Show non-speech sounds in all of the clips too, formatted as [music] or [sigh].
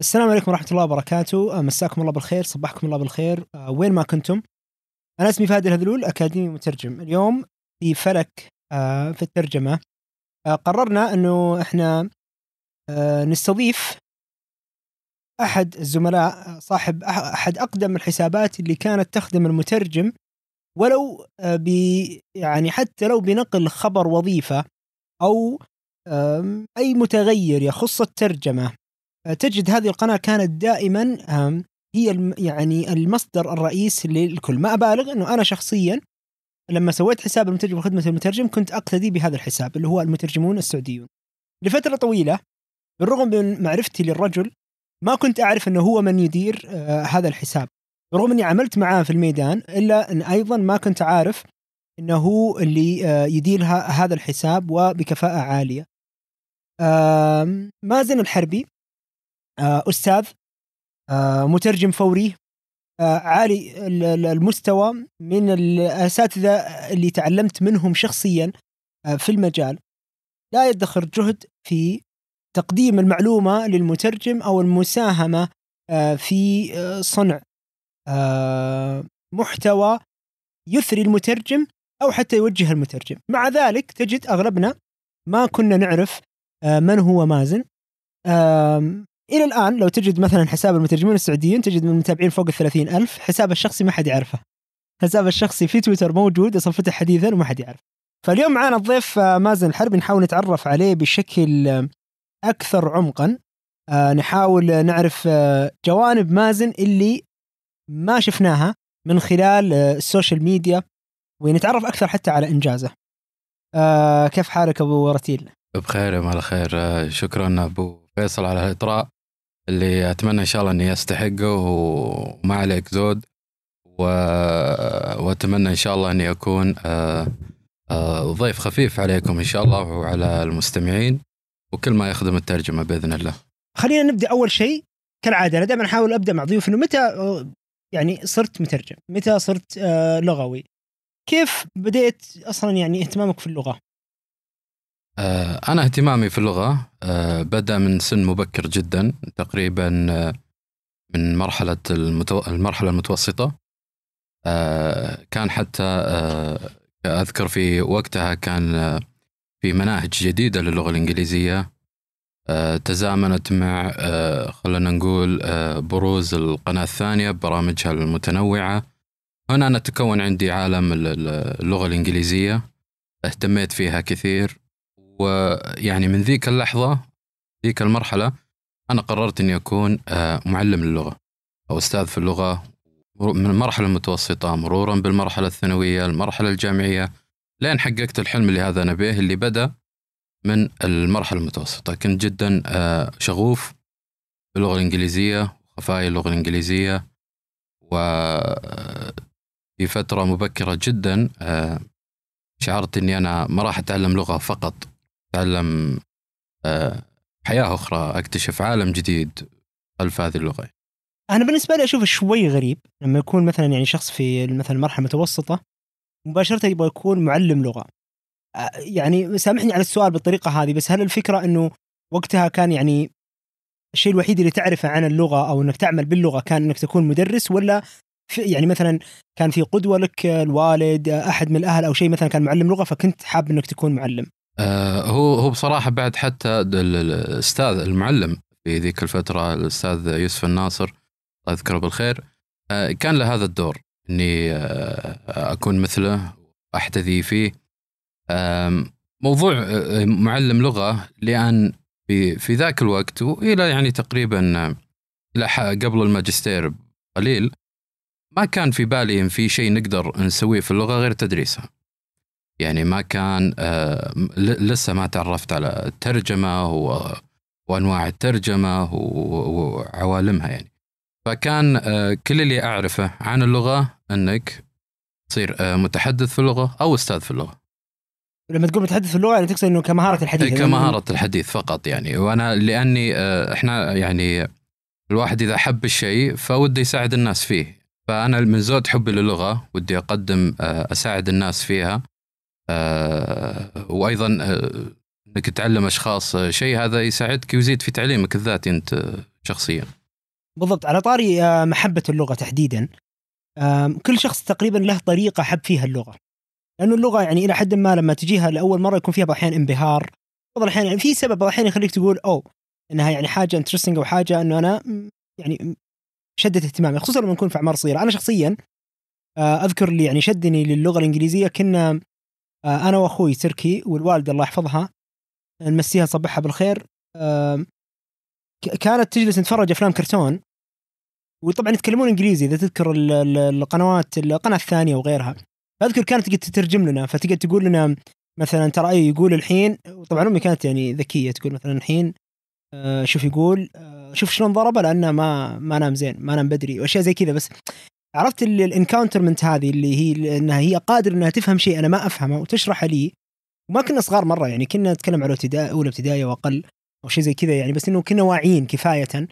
السلام عليكم ورحمة الله وبركاته. آه، مساكم الله بالخير صبحكم الله بالخير. آه، وين ما كنتم. أنا اسمي فهد الهذلول أكاديمي مترجم. اليوم في فلك آه، في الترجمة. قررنا أنه إحنا نستضيف أحد الزملاء صاحب أحد أقدم الحسابات اللي كانت تخدم المترجم ولو ب يعني حتى لو بنقل خبر وظيفة أو أي متغير يخص الترجمة. تجد هذه القناة كانت دائما هي يعني المصدر الرئيس للكل. ما أبالغ إنه أنا شخصيا لما سويت حساب المترجم وخدمة المترجم كنت أقتدي بهذا الحساب اللي هو المترجمون السعوديون. لفترة طويلة بالرغم من معرفتي للرجل ما كنت أعرف إنه هو من يدير آه هذا الحساب. رغم إني عملت معاه في الميدان إلا إن أيضا ما كنت عارف إنه هو اللي آه يدير هذا الحساب وبكفاءة عالية. مازن الحربي. أستاذ آه، مترجم فوري آه، عالي المستوى من الأساتذة اللي تعلمت منهم شخصيا في المجال. لا يدخر جهد في تقديم المعلومة للمترجم أو المساهمة في صنع محتوى يثري المترجم أو حتى يوجه المترجم. مع ذلك تجد أغلبنا ما كنا نعرف من هو مازن إلى الآن لو تجد مثلا حساب المترجمين السعوديين تجد من المتابعين فوق ال ألف حساب الشخصي ما حد يعرفه. حساب الشخصي في تويتر موجود أصلا فتح حديثا وما حد يعرف فاليوم معنا الضيف آه، مازن الحربي نحاول نتعرف عليه بشكل آه، أكثر عمقا. آه، نحاول نعرف جوانب مازن اللي ما شفناها من خلال ال social media ونتعرف أكثر حتى على إنجازه. كيف حالك أبو رتيل بخير يا مال خير. شكرا أبو فيصل على الإطراء. اللي أتمنى إن شاء الله اني يستحقه وما عليك زود و... وأتمنى إن شاء الله إني أكون آه، آه، ضيف خفيف عليكم إن شاء الله وعلى المستمعين وكل ما يخدم الترجمة بإذن الله. خلينا نبدأ أول شيء كالعادة أنا دائما أحاول أبدأ مع ضيوف إنه متى يعني صرت مترجم؟ متى صرت آه، لغوي؟ كيف بديت أصلا يعني اهتمامك في اللغة؟ آه، أنا اهتمامي في اللغة آه، بدأ من سن مبكر جدا تقريبا آه، من مرحلة المتو... المرحلة المتوسطة. كان حتى أذكر في وقتها كان في مناهج جديدة للغة الإنجليزية تزامنت مع خلينا نقول بروز القناة الثانية ببرامجها المتنوعة. هنا أنا تكون عندي عالم اللغة الإنجليزية اهتميت فيها كثير. ويعني من ذيك اللحظة ذيك المرحلة أنا قررت إني أكون آه، معلم للغة أو أستاذ في اللغة من المرحلة المتوسطة مرورا بالمرحلة الثانوية المرحلة الجامعية لين حققت الحلم اللي هذا أنا به اللي بدأ من المرحلة المتوسطة. كنت جدا آه، شغوف باللغة الإنجليزية وخفايا اللغة الإنجليزية و آه، في فترة مبكرة جدا شعرت إني أنا ما راح أتعلم لغة فقط. أتعلم آه، حياة أخرى أكتشف عالم جديد. خلف هذه اللغة. أنا بالنسبة لي أشوف شوي غريب. لما يكون مثلا يعني شخص في مثلا مرحلة متوسطة مباشرة يبغى يكون معلم لغة. آه، يعني سامحني على السؤال بالطريقة هذه بس هل الفكرة إنه وقتها كان يعني الشيء الوحيد اللي تعرفه عن اللغة أو إنك تعمل باللغة كان إنك تكون مدرس ولا يعني مثلا كان في قدوة لك الوالد أحد من الأهل أو شيء مثلا كان معلم لغة فكنت حاب إنك تكون معلم؟ آه هو هو بصراحة بعد حتى الأستاذ المعلم في ذيك الفترة الأستاذ يوسف الناصر الله يذكره بالخير آه كان له هذا الدور إني آه أكون مثله واحتذي فيه. آه موضوع آه، معلم لغة لأن في في ذاك الوقت وإلى يعني تقريبا قبل الماجستير قليل ما كان في بالي إن في شيء نقدر نسويه في اللغة غير تدريسها. يعني ما كان آه لسه ما تعرفت على الترجمة وأنواع الترجمة وعوالمها يعني. فكان آه كل اللي أعرفه عن اللغة إنك تصير آه متحدث في اللغة أو أستاذ في اللغة. لما تقول متحدث في اللغة يعني تقصد إنه كمهارة الحديث. كمهارة الحديث فقط يعني. وأنا لأني إحنا يعني الواحد إذا حب الشيء فوده يساعد الناس فيه. فأنا من زود حبي للغة ودي أقدم أساعد الناس فيها. وأيضا آه، إنك تعلم أشخاص شيء هذا يساعدك ويزيد في تعليمك الذاتي أنت شخصيا. بالضبط. على طاري آه، محبة اللغة تحديدا كل شخص تقريبا له طريقة حب فيها اللغة. لأنه اللغة يعني إلى حد ما لما تجيها لأول مرة يكون فيها بعض الأحيان انبهار. بعض الأحيان يعني في سبب بعض الأحيان يخليك تقول أو إنها يعني حاجة انترستنج أو حاجة إنه أنا يعني شدت اهتمامي. خصوصا لما نكون في أعمار صغيرة. أنا شخصيا آه، أذكر اللي يعني شدني للغة الإنجليزية كنا آه، أنا وأخوي تركي والوالدة الله يحفظها نمسيها صبحها بالخير. كانت تجلس نتفرج أفلام كرتون وطبعا يتكلمون إنجليزي إذا تذكر ال- ال- القنوات القناة الثانية وغيرها. فاذكر كانت تقعد تترجم لنا فتقعد تقول لنا مثلا ترى أي يقول الحين؟ وطبعا أمي كانت يعني ذكية تقول مثلا الحين آه، شوف يقول آه، شوف شلون ضربه لأنه ما ما نام زين ما نام بدري وأشياء زي كذا بس عرفت الانكاونترمنت هذه اللي هي إنها هي قادر إنها تفهم شيء أنا ما أفهمه وتشرحه لي. وما كنا صغار مرة يعني كنا نتكلم على ابتدائي أولى ابتدائي واقل أو شيء زي كذا يعني بس إنه كنا واعيين كفاية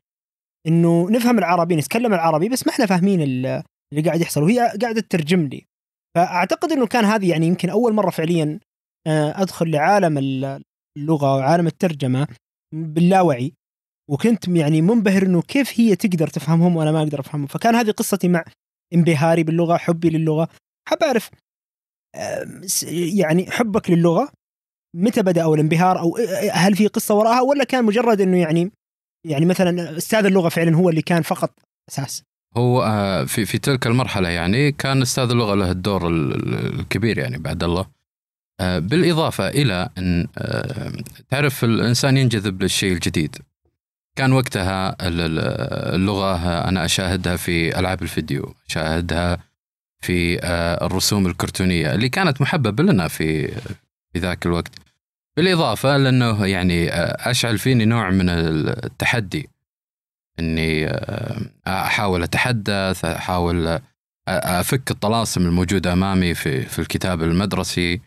إنه نفهم العربي نتكلم العربي بس ما إحنا فاهمين ال- اللي قاعد يحصل. وهي قاعدة تترجم لي. فأعتقد إنه كان هذه يعني يمكن أول مرة فعليا آه، أدخل لعالم ال- اللغة وعالم الترجمة باللاوعي. وكنت يعني منبهر إنه كيف هي تقدر تفهمهم وأنا ما أقدر أفهمهم. فكان هذه قصتي مع انبهاري باللغة حبي للغة. حاب أعرف يعني حبك للغة متى بدأ أو الانبهار أو هل في قصة وراها؟ ولا كان مجرد إنه يعني يعني مثلا أستاذ اللغة فعلا هو اللي كان فقط أساس؟ هو آه، في في تلك المرحلة يعني كان أستاذ اللغة له الدور ال- ال- الكبير يعني بعد الله. آه، بالإضافة إلى أن آه، تعرف الإنسان ينجذب للشيء الجديد. كان وقتها ال- ال- اللغة أنا أشاهدها في ألعاب الفيديو أشاهدها في آه، الرسوم الكرتونية اللي كانت محببة لنا في في ذاك الوقت. بالإضافة لأنه يعني آه، أشعل فيني نوع من التحدي. إني آه، أحاول أتحدث أحاول آه، أفك الطلاسم الموجودة أمامي في في الكتاب المدرسي.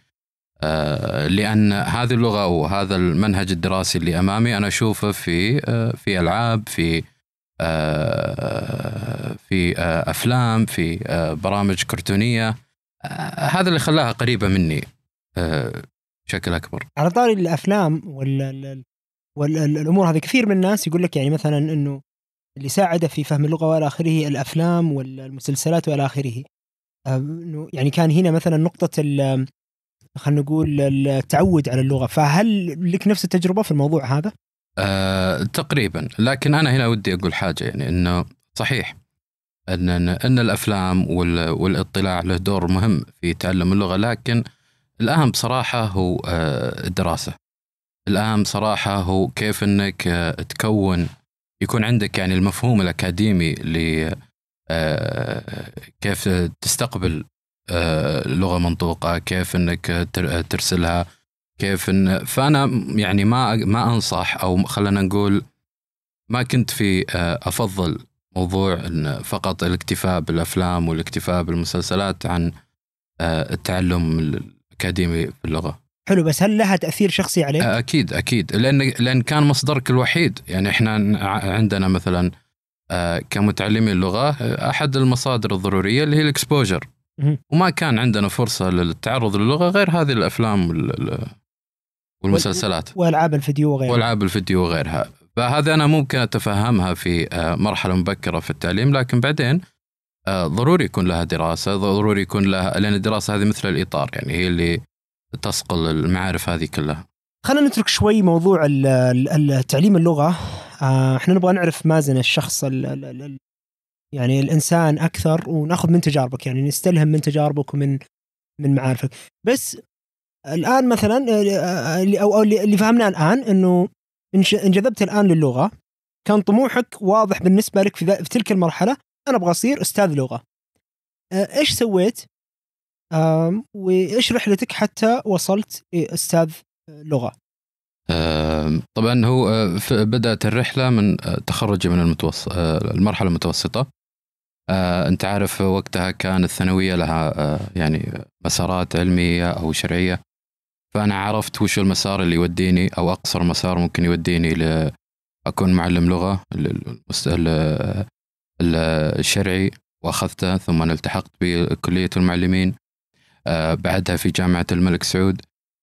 لأن هذه اللغة وهذا المنهج الدراسي اللي أمامي أنا أشوفه في آه، في ألعاب في آه، في آه، أفلام في آه، برامج كرتونية. آه، هذا اللي خلاها قريبة مني آه، بشكل أكبر. على طاري الأفلام وال والامور هذه كثير من الناس يقول لك يعني مثلا إنه اللي ساعده في فهم اللغة وإلى آخره الأفلام والمسلسلات وإلى آخره. آه، يعني كان هنا مثلا نقطة خلينا نقول التعود على اللغة. فهل لك نفس التجربة في الموضوع هذا؟ أه تقريبا. لكن أنا هنا ودي أقول حاجة يعني إنه صحيح ان أن الأفلام وال- والاطلاع له دور مهم في تعلم اللغة لكن الأهم بصراحة هو آه، الدراسة. الأهم صراحة هو كيف إنك آه، تكون يكون عندك يعني المفهوم الأكاديمي ل آه، كيف تستقبل لغة منطوقة كيف إنك تر- ترسلها كيف ان فأنا يعني ما ما أنصح أو خلينا نقول ما كنت في آه، أفضل موضوع إن فقط الاكتفاء بالأفلام والاكتفاء بالمسلسلات عن آه، التعلم الأكاديمي في اللغة. حلو بس هل لها تأثير شخصي عليك؟ آه، أكيد أكيد لأن لأن كان مصدرك الوحيد يعني إحنا عندنا مثلا آه، كمتعلمي اللغة آه، أحد المصادر الضرورية اللي هي الإكسبوجر. وما كان عندنا فرصة للتعرض للغة غير هذه الأفلام وال- والمسلسلات. والعاب الفيديو وغيرها. والعاب الفيديو وغيرها. فهذا أنا ممكن أتفهمها في آه، مرحلة مبكرة في التعليم لكن بعدين آه، ضروري يكون لها دراسة ضروري يكون لها لأن الدراسة هذه مثل الإطار يعني هي اللي تصقل المعارف هذه كلها. خلينا نترك شوي موضوع ال- ال- التعليم اللغة. آه، إحنا نبغى نعرف مازن الشخص ال ال ال ال- يعني الإنسان أكثر ونأخذ من تجاربك يعني نستلهم من تجاربك ومن من معارفك. بس الآن مثلا آه، اللي أو اللي فهمناه الآن إنه انجذبت الآن للغة كان طموحك واضح بالنسبة لك في, في تلك المرحلة أنا أبغى أصير أستاذ لغة. آه، إيش سويت؟ وإيش رحلتك حتى وصلت أستاذ لغة؟ آه، طبعا هو آه، بدأت الرحلة من آه، تخرجي من المتوسط المرحلة المتوسطة. آه، انت عارف وقتها كان الثانوية لها آه، يعني مسارات علمية أو شرعية. فأنا عرفت وش المسار اللي يوديني أو أقصر مسار ممكن يوديني ل أكون معلم لغة الشرعي وأخذته ثم التحقت بكلية المعلمين آه، بعدها في جامعة الملك سعود.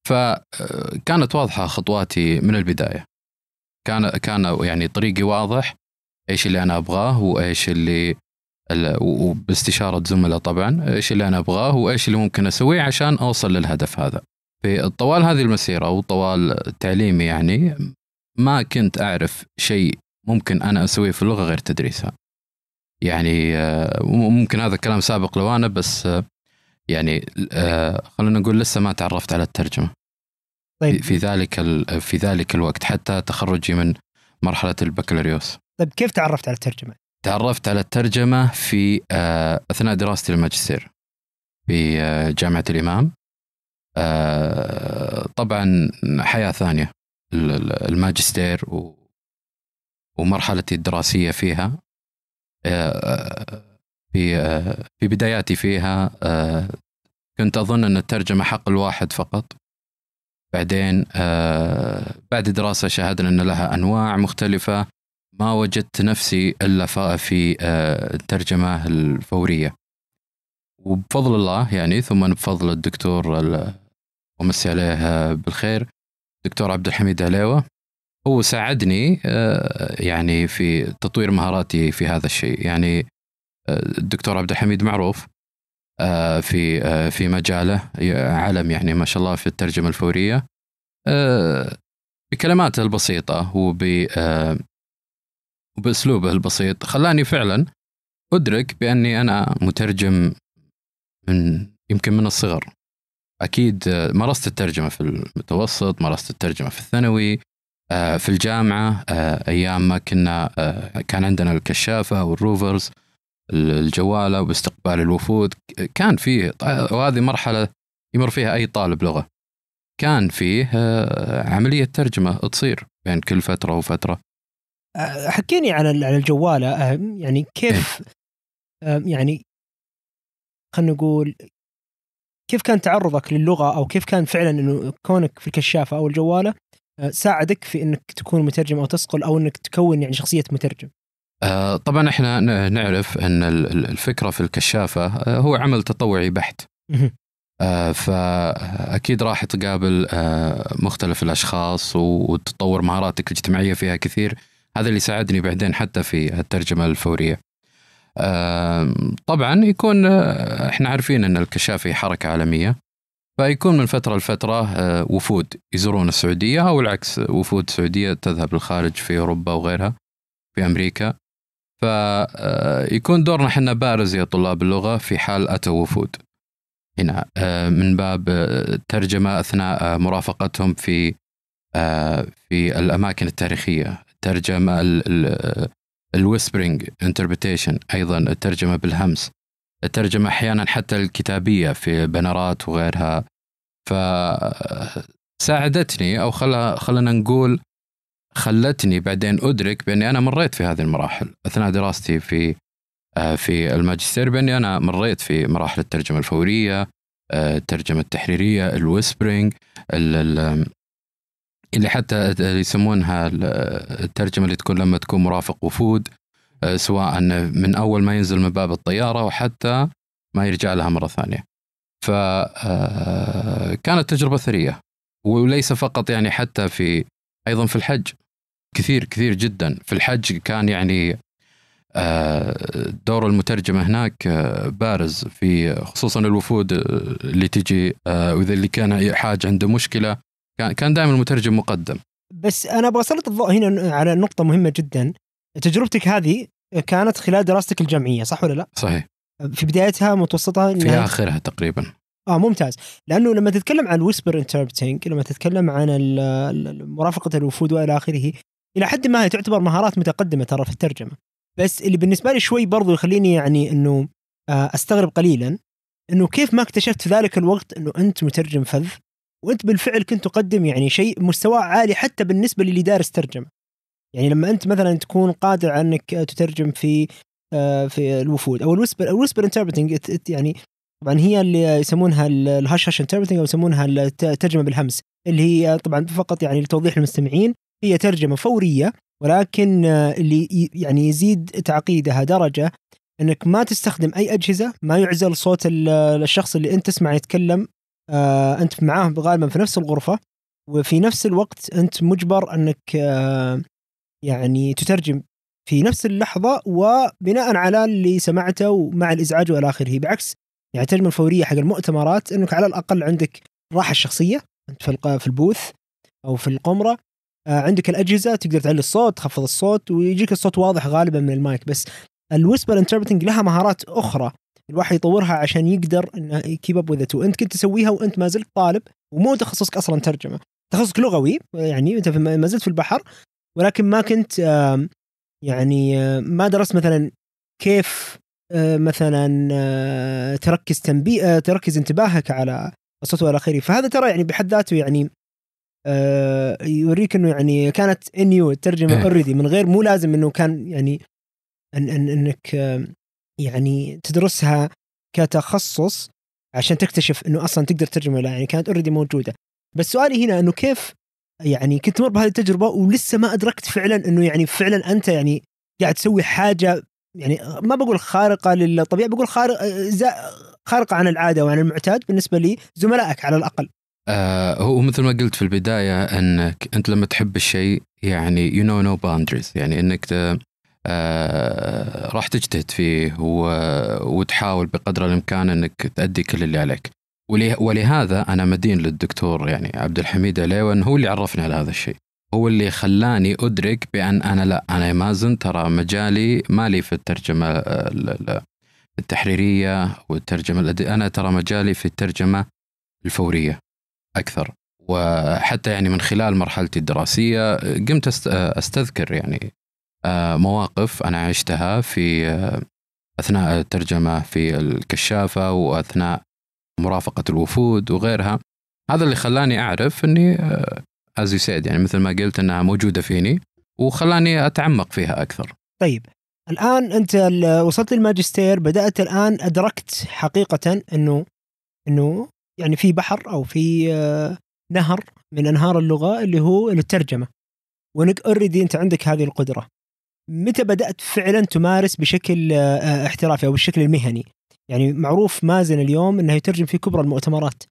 فكانت واضحة خطواتي من البداية. كان كان يعني طريقي واضح إيش اللي أنا أبغاه وإيش اللي وباستشاره زملاء طبعا إيش اللي أنا أبغاه وإيش اللي ممكن أسويه عشان أوصل للهدف هذا. في طوال هذه المسيرة وطوال تعليمي يعني ما كنت أعرف شيء ممكن أنا أسويه في اللغة غير تدريسها. يعني آه، ممكن هذا الكلام سابق لو أنا بس آه، يعني آه، خلينا نقول لسه ما تعرفت على الترجمة. طيب في ذلك في ذلك الوقت حتى تخرجي من مرحلة البكالوريوس. طيب كيف تعرفت على الترجمة؟ تعرفت على الترجمة في آه، أثناء دراستي الماجستير في آه، جامعة الإمام. آه، طبعا حياة ثانية الماجستير ومرحلتي الدراسية فيها. في في بداياتي فيها كنت أظن أن الترجمة حق الواحد فقط. بعدين بعد دراسة شاهدنا أن لها أنواع مختلفة. ما وجدت نفسي إلا في آه، الترجمة الفورية. وبفضل الله يعني ثم بفضل الدكتور ومسي عليه بالخير دكتور عبد الحميد عليوه هو ساعدني آه، يعني في تطوير مهاراتي في هذا الشيء. يعني آه، الدكتور عبد الحميد معروف في في مجاله علم يعني ما شاء الله في الترجمة الفورية. بكلماته البسيطة وب وبأسلوبه البسيط. خلاني فعلا أدرك بأني أنا مترجم من يمكن من الصغر. أكيد مارست الترجمة في المتوسط مارست الترجمة في الثانوي آه، في الجامعة آه، أيام ما كنا آه، كان عندنا الكشافة والروفرز الجوالة واستقبال الوفود. كان فيه وهذه مرحلة يمر فيها أي طالب لغة. كان فيه عملية ترجمة تصير بين كل فترة وفترة. حكيني على على الجوالة أه، يعني كيف إيه. أه، يعني خلينا نقول كيف كان تعرضك للغة أو كيف كان فعلا إنه كونك في الكشافة أو الجوالة أه، ساعدك في إنك تكون مترجم أو تصقل أو إنك تكون يعني شخصية مترجم؟ طبعا إحنا نعرف إن الفكرة في الكشافة هو عمل تطوعي بحت. فأكيد راح تقابل مختلف الأشخاص وتطور مهاراتك الاجتماعية فيها كثير هذا اللي ساعدني بعدين حتى في الترجمة الفورية. طبعا يكون آه، إحنا عارفين إن الكشافه حركة عالمية فيكون من فترة لفترة آه، وفود يزورون السعودية أو العكس وفود سعودية تذهب للخارج في أوروبا وغيرها في أمريكا. فيكون آه، دورنا إحنا بارز يا طلاب اللغة في حال أتوا وفود. هنا من باب ترجمة أثناء مرافقتهم في في الأماكن التاريخية. ترجمة ال whispering interpretation أيضا الترجمة بالهمس. الترجمة أحيانا حتى الكتابية في بنرات وغيرها. فساعدتني أو خلا خلينا نقول خلتني بعدين أدرك بأني أنا مريت في هذه المراحل. أثناء دراستي في في الماجستير بأني أنا مريت في مراحل الترجمة الفورية الترجمة التحريرية الويسبرينج اللي حتى يسمونها الترجمة اللي تكون لما تكون مرافق وفود آه، سواء من أول ما ينزل من باب الطيارة وحتى ما يرجع لها مرة ثانية. فكانت آه، تجربة ثرية وليس فقط يعني حتى في أيضا في الحج كثير كثير جدا في الحج كان يعني آه، دور المترجمة هناك بارز في خصوصا الوفود اللي تجي وإذا اللي كان حاج عنده مشكلة كان كان دائما المترجم مقدم. بس أنا أبغى أسلط الضوء هنا على نقطة مهمة جدا. تجربتك هذه كانت خلال دراستك الجامعية صح ولا لا؟ صحيح. في بدايتها متوسطها في آخرها تقريبا. آه ممتاز. لأنه لما تتكلم عن الويسبر انتربتنج لما تتكلم عن مرافقة الوفود وإلى آخره إلى حد ما هي تعتبر مهارات متقدمة ترى في الترجمة. بس اللي بالنسبة لي شوي برضو يخليني يعني إنه آه، أستغرب قليلا إنه كيف ما اكتشفت في ذلك الوقت إنه أنت مترجم فذ؟ وانت بالفعل كنت تقدم يعني شيء مستواه عالي حتى بالنسبة للي دارس ترجمه يعني لما انت مثلا تكون قادر على انك تترجم في آه، في الوفود أو ال whispering ال whispering interpreting يعني طبعا هي اللي يسمونها ال hush hush interpreting أو يسمونها الترجمه بالهمس اللي هي طبعا فقط يعني لتوضيح المستمعين هي ترجمة فورية ولكن آه، اللي يعني يزيد تعقيدها درجة إنك ما تستخدم أي أجهزة ما يعزل صوت الشخص اللي أنت تسمع يتكلم آه أنت معاه غالبا في نفس الغرفة وفي نفس الوقت أنت مجبر أنك آه يعني تترجم في نفس اللحظة وبناء على اللي سمعته ومع الإزعاج وإلى آخره. بعكس يعني الترجمة الفورية حق المؤتمرات أنك على الأقل عندك راحة الشخصيه أنت في في ال booth أو في القمرة آه، عندك الأجهزة تقدر تعلي الصوت تخفض الصوت ويجيك الصوت واضح غالبا من المايك. بس ال whispering interpreting لها مهارات أخرى. الواحد يطورها عشان يقدر إنه ي keep up with وأنت كنت تسويها وأنت ما زلت طالب ومو تخصصك أصلا ترجمة. تخصصك لغوي يعني أنت ما زلت في البحر ولكن ما كنت يعني ما درست مثلا كيف آه، مثلا آه، تركز تنبيه آه، تركز انتباهك على الصوت والى اخره فهذا ترى يعني بحد ذاته يعني يوريك إنه يعني كانت in you الترجمة. already من غير مو لازم إنه كان يعني أن أن إنك يعني تدرسها كتخصص عشان تكتشف إنه أصلا تقدر تترجم ولا لا، يعني كانت already موجودة. بس سؤالي هنا إنه كيف يعني كنت تمر بهذه التجربة ولسه ما أدركت فعلا إنه يعني فعلا أنت يعني قاعد تسوي حاجة يعني ما بقول خارقة للطبيعة بقول خارق خارقة عن العادة وعن المعتاد بالنسبة لزملائك على الأقل. آه هو مثل ما قلت في البداية إنك أنت لما تحب الشيء يعني you know no boundaries يعني إنك آه راح تجتهد فيه وتحاول بقدر الإمكان إنك تأدي كل اللي عليك. ولهذا أنا مدين للدكتور يعني عبد الحميد عليوان هو اللي عرفني على هذا الشيء. هو اللي خلاني أدرك بأن أنا لا أنا مازن ترى مجالي مالي في الترجمة آه، ال- ال- التحريرية والترجمة الأدي- أنا ترى مجالي في الترجمة الفورية أكثر. وحتى يعني من خلال مرحلتي الدراسية قمت أست- أستذكر يعني آه، مواقف أنا عشتها في آه، أثناء الترجمة في الكشافة وأثناء مرافقة الوفود وغيرها. هذا اللي خلاني أعرف إني as you said يعني مثل ما قلت إنها موجودة فيني وخلاني أتعمق فيها أكثر. طيب الآن أنت وصلت للماجستير بدأت الآن أدركت حقيقة إنه إنه يعني في بحر أو في آه، نهر من أنهار اللغة اللي هو الترجمة. وانك already أنت عندك هذه القدرة. متى بدأت فعلا تمارس بشكل آه، آه، احترافي أو بالشكل المهني؟ يعني معروف مازن اليوم إنه يترجم في كبرى المؤتمرات.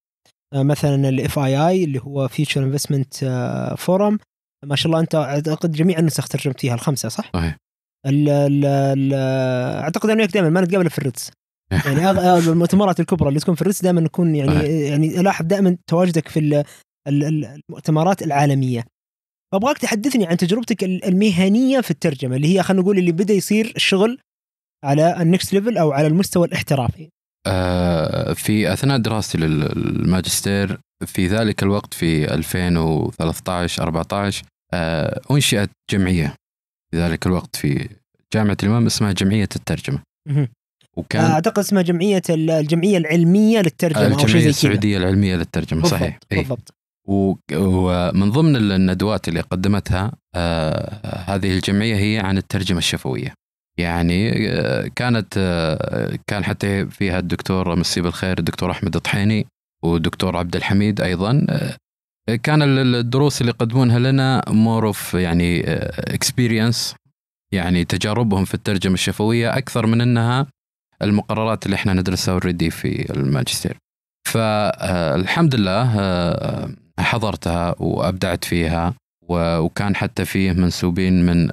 آه، مثلا ال FII اللي هو Future Investment Forum ما شاء الله أنت أعتقد جميع النسخ ترجمت فيها الخمسة صح؟ صحيح. ال ال ال أعتقد أنا وياك دائما ما نتقابل في الريتز [laughs] يعني المؤتمرات الكبرى اللي تكون في الريتز دائما نكون يعني. يعني الاحظ دائما تواجدك في ال- ال- ال- المؤتمرات العالمية. فابغاك تحدثني عن تجربتك ال- المهنية في الترجمة اللي هي خلينا نقول اللي بدأ يصير الشغل على ال next level أو على المستوى الاحترافي. آه، في أثناء دراستي للماجستير في ذلك الوقت في 2013 14 آه، أنشئت جمعية. في ذلك الوقت في جامعة الإمام اسمها جمعية الترجمة. وكان أعتقد اسمها جمعية ال- الجمعية العلمية للترجمة أو شيء الجمعية زي كذا. السعودية العلمية للترجمة بالضبط صحيح. إيه. بالضبط. ومن ضمن الندوات اللي قدمتها آه، هذه الجمعية هي عن الترجمة الشفوية يعني آه، كانت آه، كان حتى فيها الدكتور مسيه بالخير الدكتور أحمد الطحيني والدكتور عبد الحميد أيضا آه، كان ال- الدروس اللي يقدمونها لنا more of يعني experience يعني تجاربهم في الترجمة الشفوية أكثر من أنها المقررات اللي إحنا ندرسها already في الماجستير. فالحمد لله حضرتها وأبدعت فيها وكان حتى فيه منسوبين من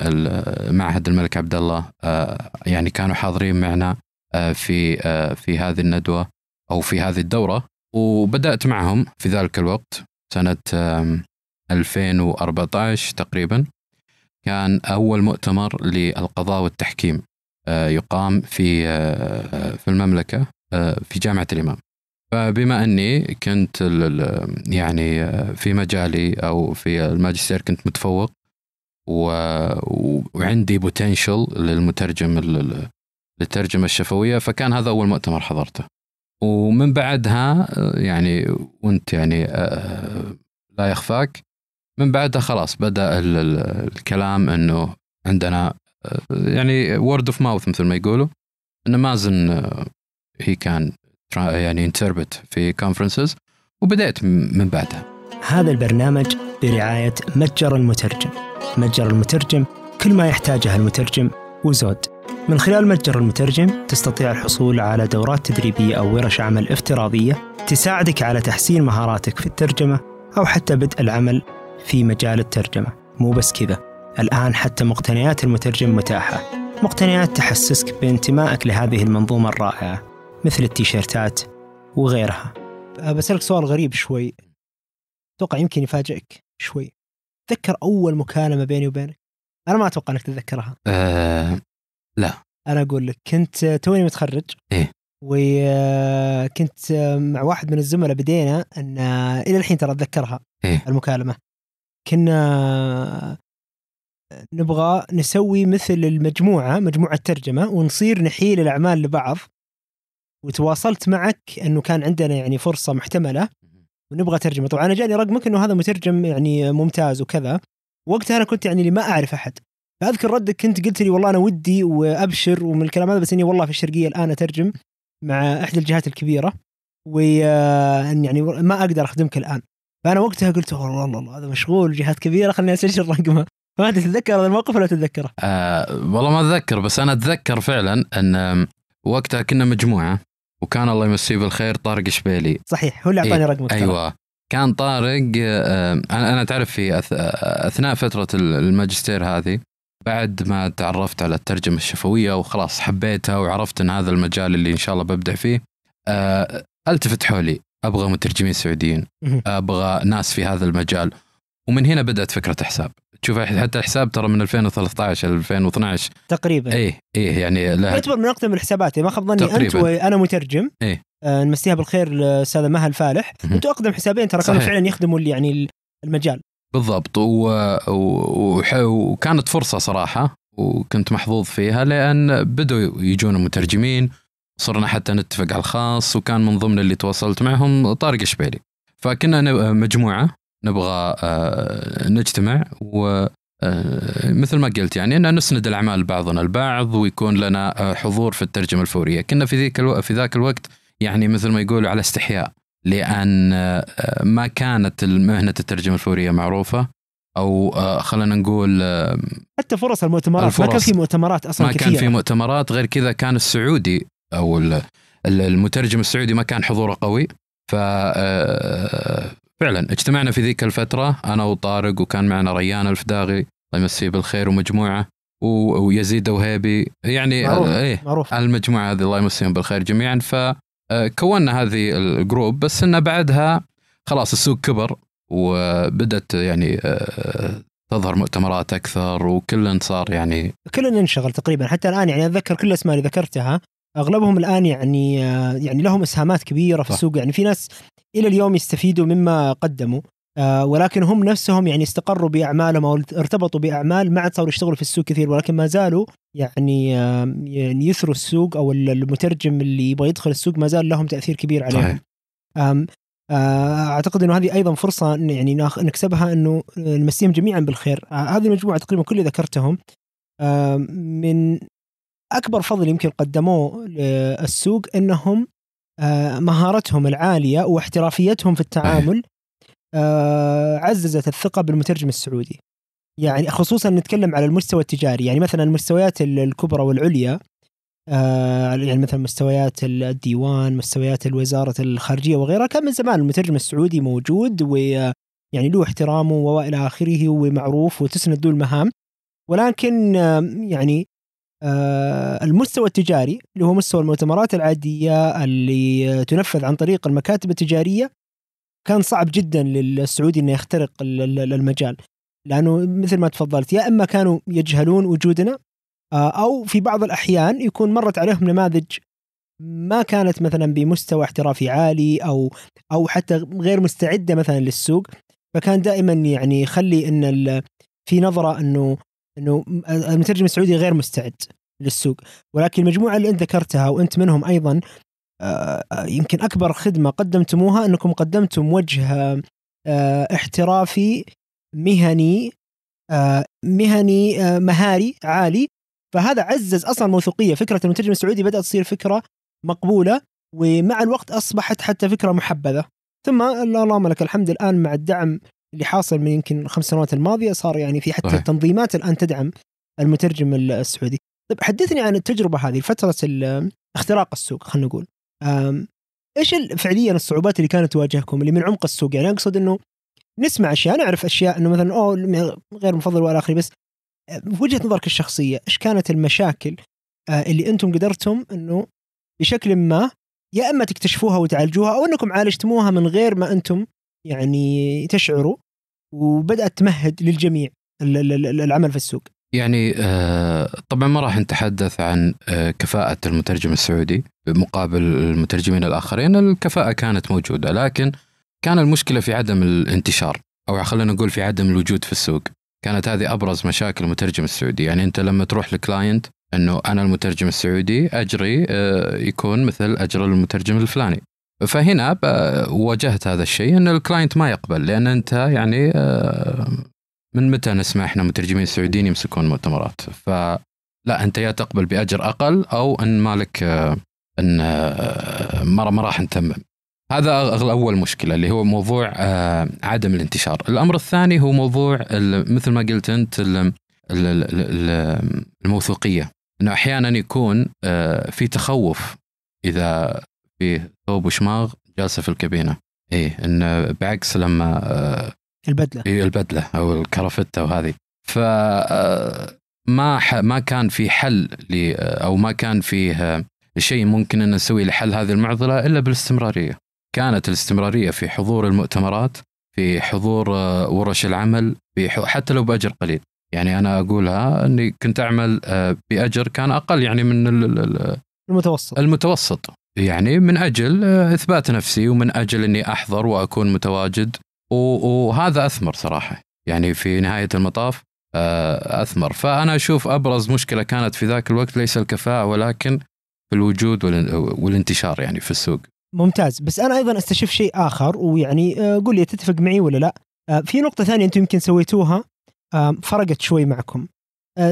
معهد الملك عبد الله آه، يعني كانوا حاضرين معنا آه، في آه، في هذه الندوة أو في هذه الدورة. وبدأت معهم في ذلك الوقت سنة آم، 2014 تقريبا. كان أول مؤتمر للقضاء والتحكيم يقام في في المملكة في جامعة الإمام. فبما أني كنت يعني آه، في مجالي أو في الماجستير كنت متفوق و- وعندي potential للمترجم للترجمة الشفوية فكان هذا أول مؤتمر حضرته. ومن بعدها آه، يعني وأنت يعني آه، لا يخفاك من بعدها خلاص بدأ ال- ال- الكلام إنه عندنا يعني word of mouth مثل ما يقولوا إنه مازن هي كان يعني انتربت في كونفرنسز وبدأت من بعدها. هذا البرنامج برعاية متجر المترجم. متجر المترجم كل ما يحتاجه المترجم وزود. من خلال متجر المترجم تستطيع الحصول على دورات تدريبية أو ورش عمل افتراضية تساعدك على تحسين مهاراتك في الترجمة أو حتى بدء العمل في مجال الترجمة. مو بس كذا. الآن حتى مقتنيات المترجم متاحة. مقتنيات تحسسك بانتمائك لهذه المنظومة الرائعة. مثل التيشيرتات وغيرها. بسألك سؤال غريب شوي. أتوقع يمكن يفاجئك شوي. تذكر أول مكالمة بيني وبينك؟ أنا ما أتوقع أنك تتذكرها. آه لا. أنا أقول لك كنت توني متخرج. إيه. وكنت مع واحد من الزملاء بدينا أن إلى الحين ترى أتذكرها إيه. المكالمة. كنا نبغى نسوي مثل المجموعة مجموعة ترجمة ونصير نحيل الأعمال لبعض. وتواصلت معك أنه كان عندنا يعني فرصة محتملة ونبغى ترجمة. طبعا أنا جاني رقمك أنه هذا مترجم يعني ممتاز وكذا. وقتها أنا كنت يعني اللي ما أعرف أحد. فأذكر ردك كنت قلت لي والله أنا ودي وأبشر ومن الكلام هذا بس إني والله في الشرقية الآن أترجم مع إحدى الجهات الكبيرة. وأن يعني ما أقدر أخدمك الآن. فأنا وقتها قلت والله الله هذا مشغول جهات كبيرة خليني أسجل رقمه [laughs] ما تتذكر هذا الموقف ولا تتذكره؟ آه والله ما أتذكر بس أنا أتذكر فعلا أن وقتها كنا مجموعة. وكان الله يمسيه بالخير طارق شبيلي صحيح هو اللي أعطاني إيه، رقمك ترى. أيوه. كان طارق آه، أنا تعرف في أث- أثناء فترة الماجستير هذه بعد ما تعرفت على الترجمة الشفوية وخلاص حبيتها وعرفت إن هذا المجال اللي إن شاء الله ببدع فيه آه، التفت حولي أبغى مترجمين سعوديين. أبغى ناس في هذا المجال. ومن هنا بدأت فكرة حساب. تشوف حتى الحساب ترى من 2013 2012 تقريبا إيه إيه يعني له يعتبر من أقدم الحسابات يعني ما خاب ظني أنت. وأنا مترجم إيه. آه نمسيها بالخير الاستاذه مها الفالح. أنتوا أقدم حسابين ترى كانوا. فعلا يخدموا يعني المجال بالضبط و... و... وكانت فرصة صراحة وكنت محظوظ فيها لأن بدوا يجون مترجمين صرنا حتى نتفق على الخاص وكان من ضمن اللي تواصلت معهم طارق شبيلي فكنا مجموعة نبغى آه، نجتمع و آه، مثل ما قلت يعني ان نسند الأعمال بعضنا البعض ويكون لنا آه، حضور في الترجمة الفورية، كنا في ذيك ألو... في ذاك الوقت يعني مثل ما يقولوا على استحياء لأن ما كانت مهنة الترجمة الفورية معروفة أو خلينا نقول حتى فرص المؤتمرات ما كان الفرص. في مؤتمرات أصلا ما كثيره كان في مؤتمرات غير كذا كان السعودي أو ال- ال- المترجم السعودي ما كان حضوره قوي. ف فعلا اجتمعنا في ذيك الفترة أنا وطارق وكان معنا ريان الفداغي الله يمسيه بالخير ومجموعة و- ويزيد وهيبي يعني معروف. آه، إيه معروف المجموعة هذه الله يمسيهم بالخير جميعا فكونا هذه الجروب بس انه بعدها خلاص السوق كبر وبدت يعني آه، تظهر مؤتمرات أكثر وكل صار يعني كلنا ننشغل تقريبا حتى الآن يعني أتذكر كل الأسماء اللي ذكرتها أغلبهم الآن يعني آه، يعني لهم إسهامات كبيرة في صح. السوق يعني في ناس إلى اليوم يستفيدوا مما قدموا. آه، ولكن هم نفسهم يعني استقروا بأعمالهم أو ارتبطوا بأعمال ما عاد صاروا يشتغلوا في السوق كثير ولكن ما زالوا يعني آه، يعني يثروا السوق أو المترجم اللي يبغى يدخل السوق ما زال لهم تأثير كبير عليهم. صحيح. آه، أعتقد إنه هذه أيضا فرصة يعني نكسبها إنه نمسيهم جميعا بالخير. هذه المجموعة تقريبا كل اللي ذكرتهم من أكبر فضل يمكن قدموه للسوق إنهم مهارتهم العالية واحترافيتهم في التعامل آه، عززت الثقة بالمترجم السعودي. يعني خصوصا نتكلم على المستوى التجاري. يعني مثلا المستويات ال- الكبرى والعليا آه، يعني مثلا مستويات الديوان مستويات الوزارة الخارجية وغيرها كان من زمان المترجم السعودي موجود ويعني له احترامه وإلى آخره ومعروف وتسند له المهام. ولكن آه، يعني آه، المستوى التجاري اللي هو مستوى المؤتمرات العادية اللي تنفذ عن طريق المكاتب التجارية كان صعب جدا للسعودي إنه يخترق ال- ال- المجال. لأنه مثل ما تفضلت يا إما كانوا يجهلون وجودنا آه، أو في بعض الأحيان يكون مرت عليهم نماذج ما كانت مثلا بمستوى احترافي عالي أو أو حتى غير مستعدة مثلا للسوق. فكان دائما يعني يخلي إن في نظرة إنه إنه المترجم السعودي غير مستعد للسوق. ولكن المجموعة اللي أنت ذكرتها وأنت منهم أيضا آه، آه، يمكن أكبر خدمة قدمتموها أنكم قدمتم وجه آه، احترافي مهني مهني مهاري عالي. فهذا عزز أصلا موثوقيه فكرة المترجم السعودي بدأت تصير فكرة مقبولة ومع الوقت أصبحت حتى فكرة محبذة. ثم اللهم لك الحمد الآن مع الدعم اللي حاصل من يمكن خمس سنوات الماضية صار يعني في حتى صحيح. تنظيمات الآن تدعم المترجم السعودي. طيب حدثني عن التجربة هذه فترة اختراق السوق خلينا نقول. إيش فعليا الصعوبات اللي كانت تواجهكم اللي من عمق السوق يعني أقصد إنه نسمع أشياء نعرف أشياء إنه مثلا أوه غير مفضل والى اخره بس بوجهه نظرك الشخصية إيش كانت المشاكل آه، اللي أنتم قدرتم إنه بشكل ما يا إما تكتشفوها وتعالجوها أو إنكم عالجتموها من غير ما أنتم يعني تشعروا وبدأت تمهد للجميع ال- ال- ال- العمل في السوق. يعني آه، طبعا ما راح نتحدث عن آه، كفاءة المترجم السعودي مقابل المترجمين الآخرين الكفاءة كانت موجودة لكن كان المشكلة في عدم الانتشار أو خلينا نقول في عدم الوجود في السوق. كانت هذه أبرز مشاكل المترجم السعودي. يعني أنت لما تروح ل client أنه أنا المترجم السعودي أجري آه، يكون مثل أجر المترجم الفلاني. فهنا واجهت هذا الشيء إن ال client ما يقبل لأن أنت يعني آه، من متى نسمع إحنا مترجمين سعوديين يمسكون مؤتمرات؟ فلا أنت يا تقبل بأجر أقل أو أن مالك آه، أن آه، ما راح نتمم هذا أول مشكلة اللي هو موضوع عدم الانتشار. الأمر الثاني هو موضوع مثل ما قلت أنت ال- ال- ال- ال- الموثوقية. إنه أحيانا يكون في تخوف إذا في ثوب وشماغ جالسة في الكابينة. إيه إن بعكس لما آه، البدلة. هي البدلة أو الكرافتة وهذه. ف آه، ما ما كان في حل ل أو ما كان فيه شيء ممكن إن نسوي لحل هذه المعضلة إلا بالاستمرارية. كانت الاستمرارية في حضور المؤتمرات، في حضور آه، ورش العمل، في حتى لو بأجر قليل. يعني أنا أقولها إني كنت أعمل آه، بأجر كان أقل يعني من ال- ال- ال- المتوسط. المتوسط. يعني من أجل آه، إثبات نفسي ومن أجل إني أحضر وأكون متواجد. وهذا أثمر صراحة. يعني في نهاية المطاف آه، أثمر. فأنا أشوف أبرز مشكلة كانت في ذاك الوقت ليس الكفاءة ولكن في الوجود والان- والانتشار يعني في السوق. ممتاز. بس أنا أيضا أستشف شيء آخر ويعني آه، قول لي تتفق معي ولا لا؟ في نقطة ثانية أنتم يمكن سويتوها فرقت شوي معكم.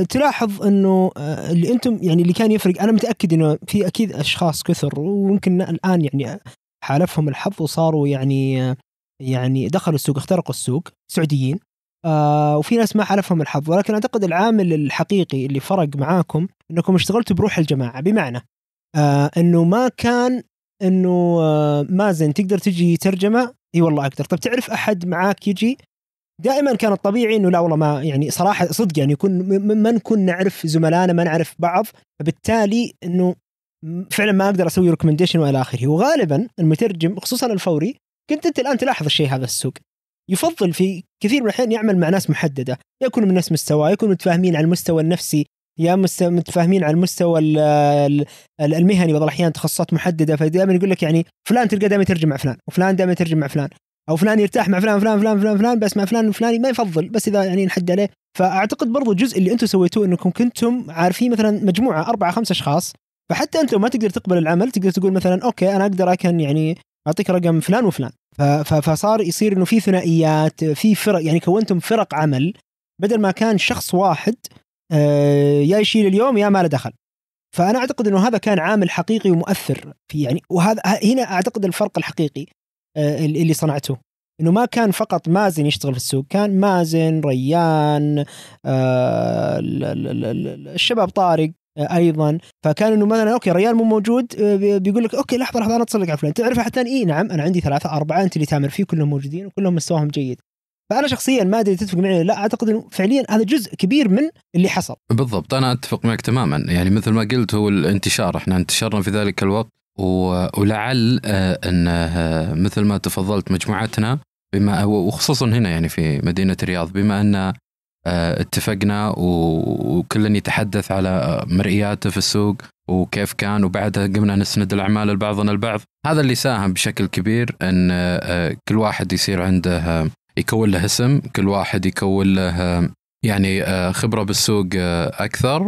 تلاحظ إنه آه، اللي أنتم يعني اللي كان يفرق أنا متأكد إنه في أكيد أشخاص كثر ويمكن الآن يعني حالفهم الحظ وصاروا يعني آه، يعني دخلوا السوق اخترقوا السوق سعوديين آه وفي ناس ما حالفهم الحظ. ولكن أعتقد العامل الحقيقي اللي فرق معاكم إنكم اشتغلتوا بروح الجماعة بمعنى آه إنه ما كان إنه آه، مازن تقدر تجي ترجمة إي والله أقدر. طب تعرف أحد معاك يجي دائما كان الطبيعي إنه لا والله ما يعني صراحة صدق يعني يكون ما نكون نعرف زملائنا ما نعرف بعض فبالتالي إنه فعلا ما أقدر أسوي recommendation وإلى آخره. وغالبا المترجم خصوصا الفوري كنت أنت الآن تلاحظ الشيء هذا السوق. يفضل في كثير من الأحيان يعمل مع ناس محددة. يكونوا من نفس مستواه يكونوا متفاهمين على المستوى النفسي يا متفاهمين على المستوى ال- ال- المهني. بعض الأحيان تخصصات محددة فدائما يقول لك يعني فلان تلقى دائما يترجم مع فلان وفلان دائما يترجم مع فلان. أو فلان يرتاح مع فلان فلان فلان فلان فلان بس مع فلان الفلاني ما يفضل بس إذا يعني نحد عليه. فأعتقد برضو الجزء اللي أنتم سويتوه إنكم كنتم عارفين مثلا مجموعة أربعة خمسة أشخاص. فحتى أنت ما تقدر تقبل العمل تقدر تقول مثلا أوكي أنا أقدر أكن يعني أعطيك رقم فلان وفلان. فصار يصير إنه في ثنائيات في فرق يعني كونتم فرق عمل بدل ما كان شخص واحد آه، يا يشيل اليوم يا ما له دخل. فأنا أعتقد إنه هذا كان عامل حقيقي ومؤثر في يعني وهذا هنا أعتقد الفرق الحقيقي. اللي صنعته. إنه ما كان فقط مازن يشتغل في السوق كان مازن ريان آه، ال- ال- ال- ال- الشباب طارق آه، أيضا. فكان إنه مثلا OK ريان مو موجود آه، بي- بيقول لك OK لحظة لحظة أنا اتصل لك على فلان. تعرف ثاني إي نعم أنا عندي ثلاثة أربعة أنت اللي تامر فيه كلهم موجودين وكلهم مستواهم جيد. فأنا شخصيا ما أدري تتفق معي لا أعتقد إنه فعليا هذا جزء كبير من اللي حصل. بالضبط أنا أتفق معك تماما. يعني مثل ما قلت هو الانتشار إحنا انتشرنا في ذلك الوقت. ولعل آه، أن آه، مثل ما تفضلت مجموعتنا بما وخصوصا هنا يعني في مدينة الرياض بما أن آه، اتفقنا وكل يتحدث على مرئياته في السوق وكيف كان وبعدها قمنا نسند الأعمال لبعضنا البعض. هذا اللي ساهم بشكل كبير أن كل واحد يصير عنده يكون له اسم كل واحد يكون له يعني آه، خبرة بالسوق آه، أكثر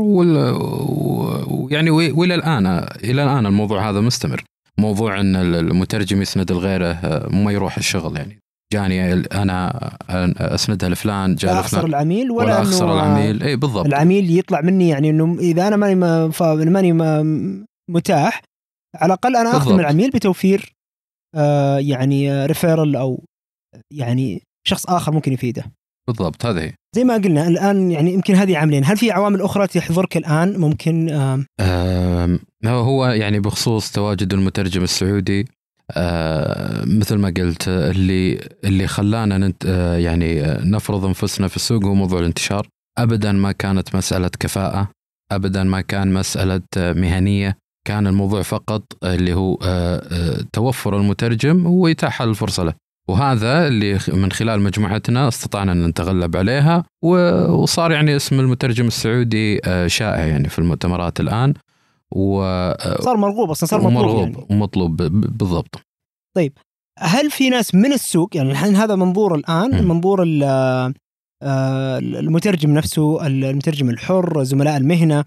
ويعني وإلى الآن إلى الآن الموضوع هذا مستمر. موضوع إن المترجم يسند لغيره آه، ما يروح الشغل يعني. جاني أنا أسندها لفلان جاء لا أخسر العميل ولا, ولا أخسر العميل. اي بالضبط. العميل يطلع مني يعني إنه إذا أنا ماني ما- ماني ما- متاح على الأقل أنا أخدم. العميل بتوفير آه يعني ريفيرال أو يعني شخص آخر ممكن يفيده. بالضبط هذه. زي ما قلنا الآن يعني يمكن هذه عاملين. هل في عوامل أخرى تحضرك الآن؟ ممكن آم، آم، هو يعني بخصوص تواجد المترجم السعودي آه مثل ما قلت اللي اللي خلانا ننت آه يعني نفرض أنفسنا في السوق هو موضوع الانتشار. ابدا ما كانت مسألة كفاءة ابدا ما كان مسألة مهنية. كان الموضوع فقط اللي هو توفر المترجم وإتاحة الفرصة له. وهذا اللي من خلال مجموعتنا استطعنا أن نتغلب عليها وصار يعني اسم المترجم السعودي شائع يعني في المؤتمرات الآن و صار مرغوب أصلا صار مطلوب مرغوب يعني. ومطلوب بالضبط طيب هل في ناس من السوق يعني الحين هذا منظور الآن م. منظور المترجم نفسه المترجم الحر زملاء المهنة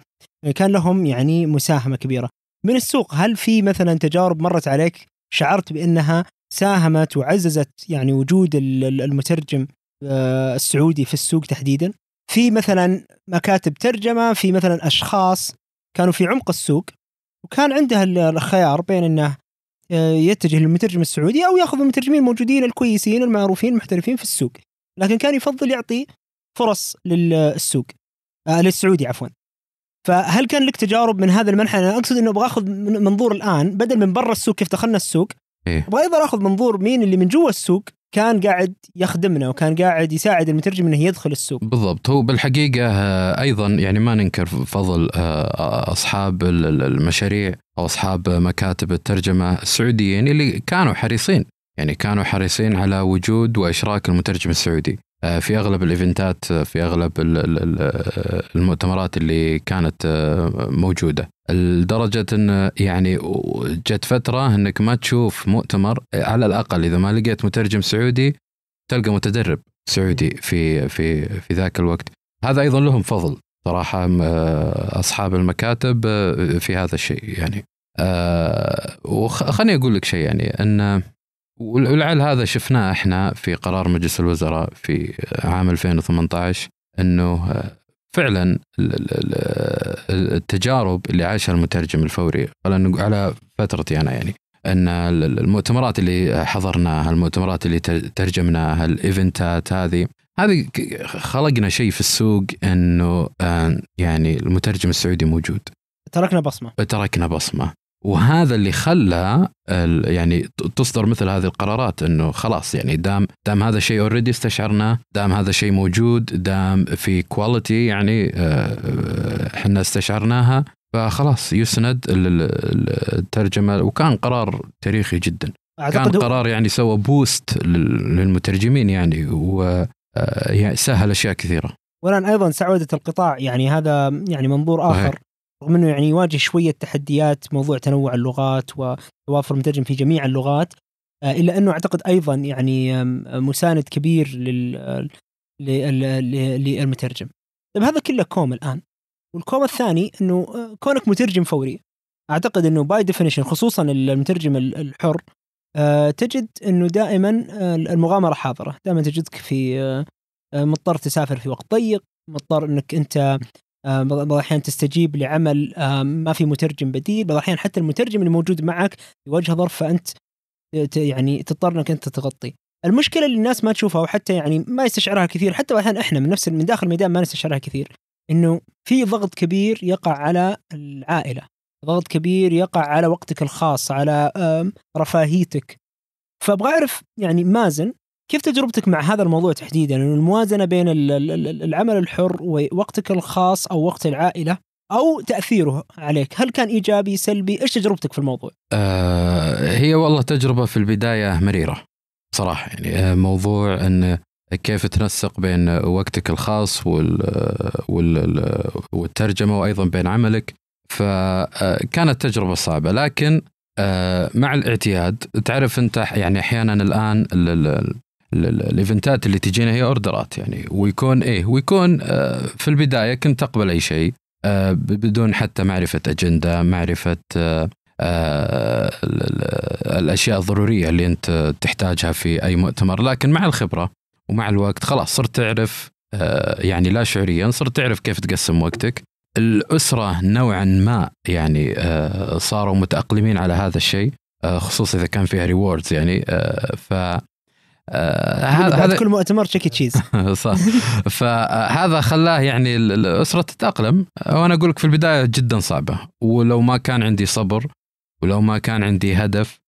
كان لهم يعني مساهمة كبيرة من السوق هل في مثلا تجارب مرت عليك شعرت بأنها ساهمت وعززت يعني وجود المترجم آه، السعودي في السوق تحديدا. في مثلا مكاتب ترجمة في مثلا أشخاص كانوا في عمق السوق وكان عندها الخيار بين إنه آه، يتجه للمترجم السعودي أو يأخذ المترجمين الموجودين الكويسين المعروفين المحترفين في السوق. لكن كان يفضل يعطي فرص للسوق آه للسعودي عفوا. فهل كان لك تجارب من هذا المنحى؟ أنا أقصد إنه أبغى أخذ منظور الآن بدل من برا السوق كيف دخلنا السوق إيه؟ أبغى أيضا أخذ منظور مين اللي من جوا السوق كان قاعد يخدمنا وكان قاعد يساعد المترجم إنه يدخل السوق. بالضبط هو بالحقيقة آه، أيضا يعني ما ننكر فضل آه، أصحاب المشاريع أو أصحاب مكاتب الترجمة السعوديين اللي كانوا حريصين يعني كانوا حريصين على وجود وإشراك المترجم السعودي. آه، في أغلب الإيفنتات آه، في أغلب المؤتمرات اللي كانت آه، موجودة. لدرجة إن يعني جت فترة إنك ما تشوف مؤتمر على الأقل إذا ما لقيت مترجم سعودي تلقى متدرب سعودي في في في ذاك الوقت. هذا أيضا لهم فضل صراحة أصحاب المكاتب في هذا الشيء يعني. وخليني أقول لك شيء يعني إن ولعل هذا شفناه إحنا في قرار مجلس الوزراء في عام 2018 انه فعلا التجارب اللي عاشها المترجم الفوري على فترتي أنا يعني أن المؤتمرات اللي حضرناها المؤتمرات اللي ترجمناها الإيفنتات هذه هذه خلقنا شيء في السوق إنه يعني المترجم السعودي موجود. تركنا بصمة. تركنا بصمة. وهذا اللي خلى يعني تصدر مثل هذه القرارات إنه خلاص يعني دام دام هذا الشيء already استشعرناه دام هذا الشيء موجود دام في quality يعني آه، إحنا استشعرناها فخلاص يسند الترجمة وكان قرار تاريخي جدا. كان قرار يعني سوى boost للمترجمين يعني وسهل آه، أشياء كثيرة. والان أيضا سعودة القطاع يعني هذا يعني منظور آخر. رغم إنه يعني يواجه شوية تحديات موضوع تنوع اللغات وتوافر المترجم في جميع اللغات آه، إلا أنه أعتقد أيضا يعني مساند كبير لل للمترجم. طيب هذا كله كوم الآن. والكوم الثاني إنه آه، كونك مترجم فوري. أعتقد إنه by definition خصوصا المترجم الحر آه، تجد إنه دائما المغامرة حاضرة، دائما تجدك في مضطر تسافر في وقت ضيق، مضطر إنك أنت بعض الأحيان تستجيب لعمل آه، ما في مترجم بديل بعض الأحيان حتى المترجم اللي موجود معك يواجه ظرف فأنت يعني تضطر إنك أنت تغطي. المشكلة اللي الناس ما تشوفها وحتى يعني ما يستشعرها كثير حتى أحيانا إحنا من نفس من داخل الميدان ما نستشعرها كثير إنه في ضغط كبير يقع على العائلة ضغط كبير يقع على وقتك الخاص على رفاهيتك. فأبغى أعرف يعني مازن كيف تجربتك مع هذا الموضوع تحديدا؟ الموازنة بين العمل الحر ووقتك الخاص أو وقت العائلة أو تأثيره عليك هل كان إيجابي سلبي؟ إيش تجربتك في الموضوع؟ آه هي والله تجربة في البداية مريرة صراحة يعني آه، موضوع إن كيف تنسق بين وقتك الخاص وال وال والترجمة وأيضا بين عملك. فكانت آه، تجربة صعبة لكن آه، مع الاعتياد تعرف أنت يعني أحيانا الآن الإيفنتات اللي تجينا هي أوردرات يعني. ويكون إيه ويكون آه، في البداية كنت أقبل أي شيء آه، بدون حتى معرفة أجندة معرفة آه، الأشياء الضرورية اللي أنت تحتاجها في أي مؤتمر. لكن مع الخبرة ومع الوقت خلاص صرت تعرف يعني لا شعوريا صرت تعرف كيف تقسم وقتك. الأسرة نوعا ما يعني صاروا متأقلمين على هذا الشيء خصوصا إذا كان فيها rewards يعني ف هذا كل مؤتمر تشيكي cheese. [laughs] صح. فهذا خلاه يعني الاسره تتأقلم. وأنا أقول لك في البداية جدا صعبة. ولو ما كان عندي صبر ولو ما كان عندي هدف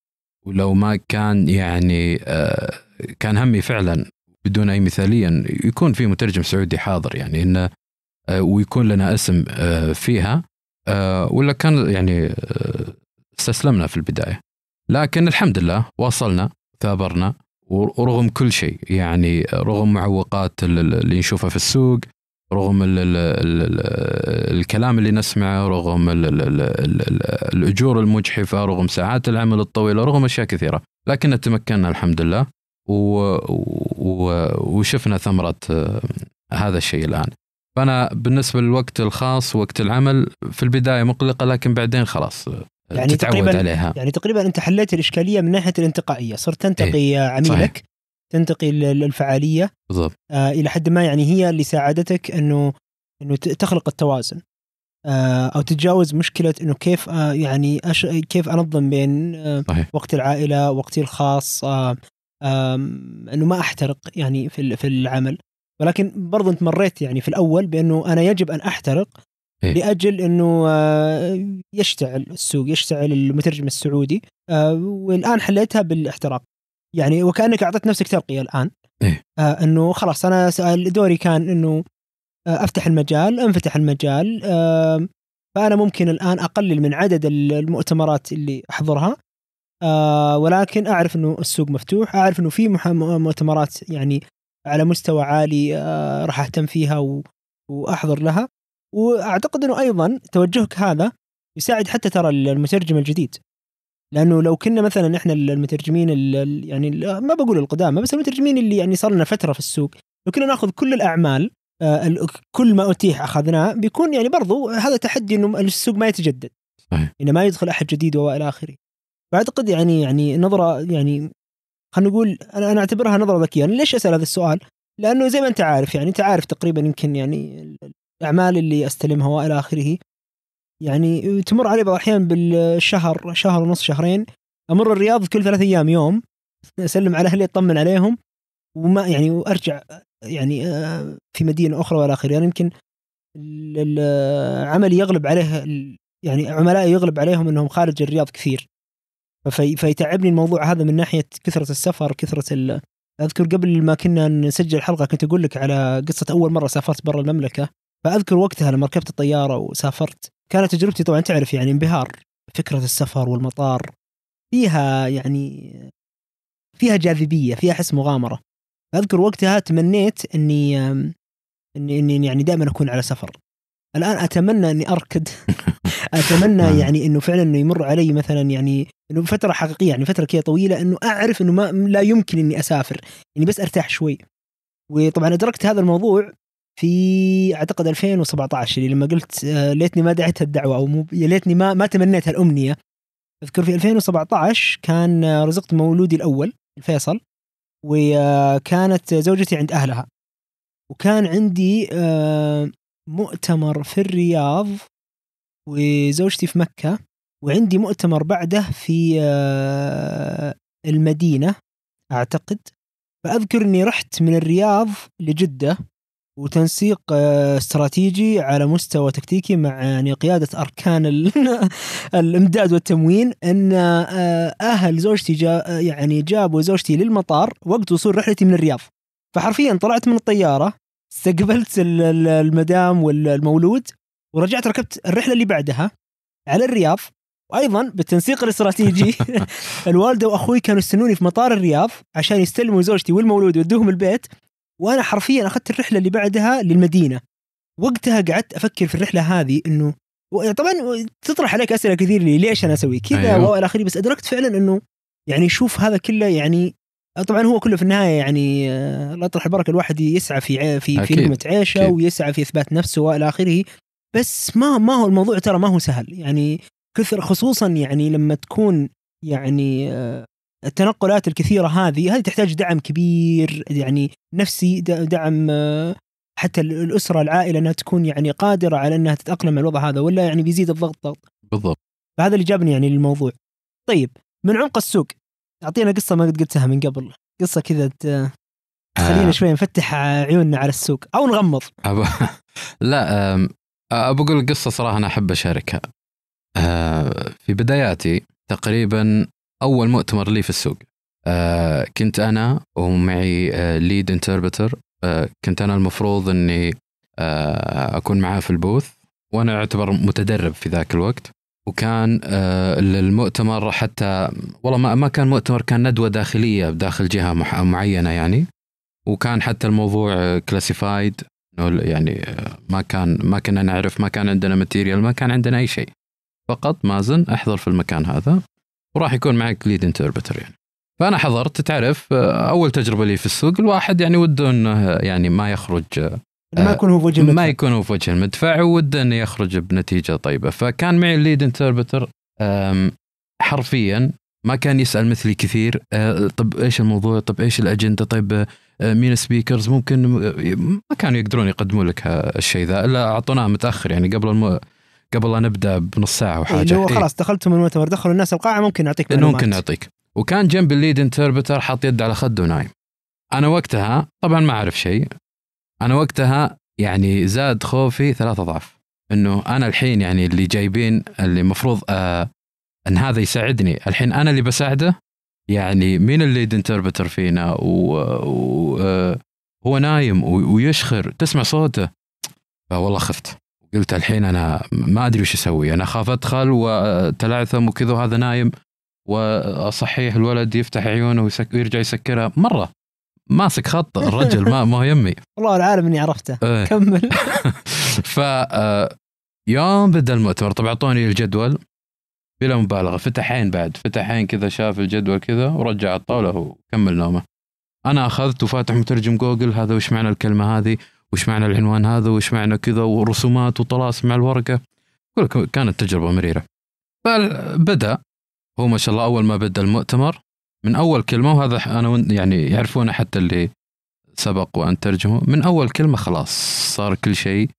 ولو ما كان يعني آه، كان همي فعلا بدون أي مثاليه يكون في مترجم سعودي حاضر يعني انه آه، ويكون لنا اسم آه، فيها. ولا كان يعني استسلمنا في البداية. لكن الحمد لله واصلنا ثابرنا. ورغم كل شيء يعني رغم معوقات اللي نشوفها في السوق رغم ال ال ال الكلام اللي نسمعه رغم ال ال ال الأجور المجحفة رغم ساعات العمل الطويلة رغم أشياء كثيرة. لكن تمكنا الحمد لله وشفنا ثمرة آه، هذا الشيء الآن. فأنا بالنسبة للوقت الخاص وقت العمل في البداية مقلقة لكن بعدين خلاص يعني تتعود تقريبا عليها يعني تقريبا أنت حليت الإشكالية من ناحية الانتقائية صرت تنتقي إيه؟ عميلك صحيح. تنتقي للفعاليه بالضبط آه إلى حد ما يعني هي اللي ساعدتك أنه انه تخلق التوازن آه أو تتجاوز مشكلة أنه كيف آه يعني أش... كيف أنظم بين آه صحيح. وقت العائلة وقتي الخاص آه آه أنه ما أحترق يعني في في العمل ولكن برضو أنت مريت يعني في الأول بأنه أنا يجب أن أحترق إيه؟ لأجل إنه آه، يشتعل السوق يشتعل المترجم السعودي. آه، والآن حليتها بالاحتراق. يعني وكأنك أعطيت نفسك ترقية الآن. إيه؟ آه إنه خلاص أنا دوري كان إنه أفتح المجال أنفتح المجال. فأنا ممكن الآن أقلل من عدد المؤتمرات اللي أحضرها. ولكن أعرف إنه السوق مفتوح. أعرف إنه في مؤتمرات يعني على مستوى عالي راح أهتم فيها وأحضر لها. وأعتقد إنه أيضا توجهك هذا يساعد حتى ترى المترجم الجديد. لأنه لو كنا مثلا إحنا المترجمين يعني ما بقول القدامى بس المترجمين اللي يعني صار لنا فترة في السوق لو كنا نأخذ كل الأعمال آه، كل ما أتيح أخذناه بيكون يعني برضو هذا تحدي إنه السوق ما يتجدد. صحيح. انه ما يدخل أحد جديد وإلى آخره. فأعتقد يعني يعني نظرة يعني خلينا نقول أنا أنا أعتبرها نظرة ذكية. ليش أسأل هذا السؤال؟ لأنه زي ما أنت عارف يعني أنت عارف تقريبا يمكن يعني الاعمال اللي أستلمها وإلى آخره. يعني تمر علي بعض الأحيان بالشهر شهر ونص شهرين أمر الرياض كل ثلاث أيام يوم أسلم على أهلي أطمن عليهم وما يعني وأرجع يعني آه، في مدينة أخرى وإلى آخره. يعني يمكن العمل يغلب عليه يعني عملائي يغلب عليهم إنهم خارج الرياض كثير. فيتعبني الموضوع هذا من ناحية كثرة السفر كثرة أذكر قبل ما كنا نسجل الحلقة كنت أقول لك على قصة أول مرة سافرت برا المملكة. فأذكر وقتها لما ركبت الطيارة وسافرت كانت تجربتي طبعا تعرف يعني انبهار فكرة السفر والمطار فيها يعني فيها جاذبية فيها حس مغامرة. اذكر وقتها تمنيت إني إني, إني يعني دائما أكون على سفر. الآن أتمنى إني اركد [laughs] أتمنى نعم. يعني إنه فعلا إنه يمر علي مثلا يعني إنه فترة حقيقية يعني فترة كذا طويلة إنه أعرف إنه ما لا يمكن إني أسافر يعني بس أرتاح شوي. وطبعا أدركت هذا الموضوع في أعتقد 2017 اللي لما قلت آه، ليتني ما دعيت الدعوة أو مو ليتني ما ما تمنيت الأمنية. أذكر في 2017 كان آه، رزقت مولودي الأول الفيصل وكانت زوجتي عند أهلها. وكان عندي آه، مؤتمر في الرياض وزوجتي في مكة وعندي مؤتمر بعده في المدينة أعتقد. فأذكر إني رحت من الرياض لجدة. وتنسيق آه، استراتيجي على مستوى تكتيكي مع يعني قيادة أركان [laughs] الإمداد والتموين إن آه، أهل زوجتي جا يعني جابوا زوجتي للمطار وقت وصول رحلتي من الرياض. فحرفيا طلعت من الطيارة استقبلت المدام والمولود ورجعت ركبت الرحلة اللي بعدها على الرياض. وأيضا بالتنسيق الاستراتيجي [laughs] الوالدة وأخوي كانوا يستنوني في مطار الرياض عشان يستلموا زوجتي والمولود ويودوهم البيت. وأنا حرفيا أخذت الرحلة اللي بعدها للمدينة وقتها قعدت أفكر في الرحلة هذه إنه طبعا تطرح عليك أسئلة كثير لي ليش أنا أسوي كذا أيوه. وإلى آخره بس أدركت فعلا إنه يعني شوف هذا كله يعني طبعا هو كله في النهاية يعني الله يطرح البركة الواحد يسعى في في في لقمة عيشه أكيد. ويسعى في إثبات نفسه وإلى آخره بس ما ما هو الموضوع ترى ما هو سهل يعني كثر خصوصا يعني لما تكون يعني آه، التنقلات الكثيرة هذه هذه تحتاج دعم كبير يعني نفسي دعم آه، حتى الأسرة العائلة أنها تكون يعني قادرة على أنها تتأقلم مع الوضع هذا ولا يعني بيزيد الضغط. ضغط بالضبط. فهذا اللي جابني يعني للموضوع. طيب من عمق السوق أعطينا قصة ما قد قلتها من قبل قصة كذا تخلينا آه. شوي نفتح عيوننا على السوق أو نغمض. أبو... [laughs] لا أبو أقول قصة صراحة أنا أحب أشاركها. آه، في بداياتي تقريبا أول مؤتمر لي في السوق. آه كنت أنا ومعي آه انتربتر آه كنت أنا المفروض إني آه أكون معاه في ال booth وأنا اعتبر متدرب في ذاك الوقت. وكان آه المؤتمر حتى والله ما ما كان مؤتمر كان ندوة داخلية بداخل جهة معينة يعني. وكان حتى الموضوع classified يعني آه، ما كان ما كنا نعرف ما كان عندنا material ما كان عندنا أي شيء. فقط مازن أحضر في المكان هذا. وراح يكون معك lead interpreter يعني فأنا حضرت تعرف آه، أول تجربة لي في السوق الواحد يعني وده إنه يعني ما يخرج آه، ما يكون هو في وجه ما المدفع. يكون هو في وجه المدفع وده إنه يخرج بنتيجة طيبة فكان معي ال lead interpreter حرفيا ما كان يسأل مثلي كثير آه، طب إيش الموضوع طب إيش الأجندة طيب آه، مين speakers ممكن ما كانوا يقدرون يقدموا لك الشيء ذا إلا أعطوناه متأخر يعني قبل. قبل لا نبدأ بنص ساعة إيه، وحاجه اللي هو إيه. خلاص دخلتم المؤتمر دخلوا الناس القاعة ممكن نعطيك انه معلومات. ممكن نعطيك وكان جنب ال lead interpreter حاط يده على خده ونايم أنا وقتها طبعا ما أعرف شيء. أنا وقتها يعني زاد خوفي ثلاث أضعاف. إنه أنا الحين يعني اللي جايبين اللي المفروض آه إن هذا يساعدني. الحين أنا اللي بساعده يعني مين الليد انتربتر فينا؟ و, و آه هو نايم و- ويشخر تسمع صوته. فوالله خفت. قلت الحين أنا ما أدري وش أسوي. أنا أخاف أدخل وتلعثم وكذا وهذا نايم وأصحيه الولد يفتح عيونه ويسك ويرجع يسكرها مرة. ماسك خط الرجل ما ما هو يمي. [laughs] والله العالم إني عرفته. إيه. [laughs] كمل. [laughs] ف آه، يوم بدأ المؤتمر طبعا اعطوني الجدول بلا مبالغة. فتح عين بعد فتح عين كذا شاف الجدول كذا ورجع الطاوله وكمل نومه. أنا أخذت وفاتح مترجم جوجل هذا وش معنى الكلمة هذه؟ وش معنى العنوان هذا وش معنى كذا ورسومات وطلاسم مع الورقة؟ كانت تجربة مريرة. فبدا هو ما شاء الله أول ما بدأ المؤتمر من أول كلمة وهذا أنا يعني يعرفونه حتى اللي سبق وأن ترجمه من أول كلمة خلاص صار كل شيء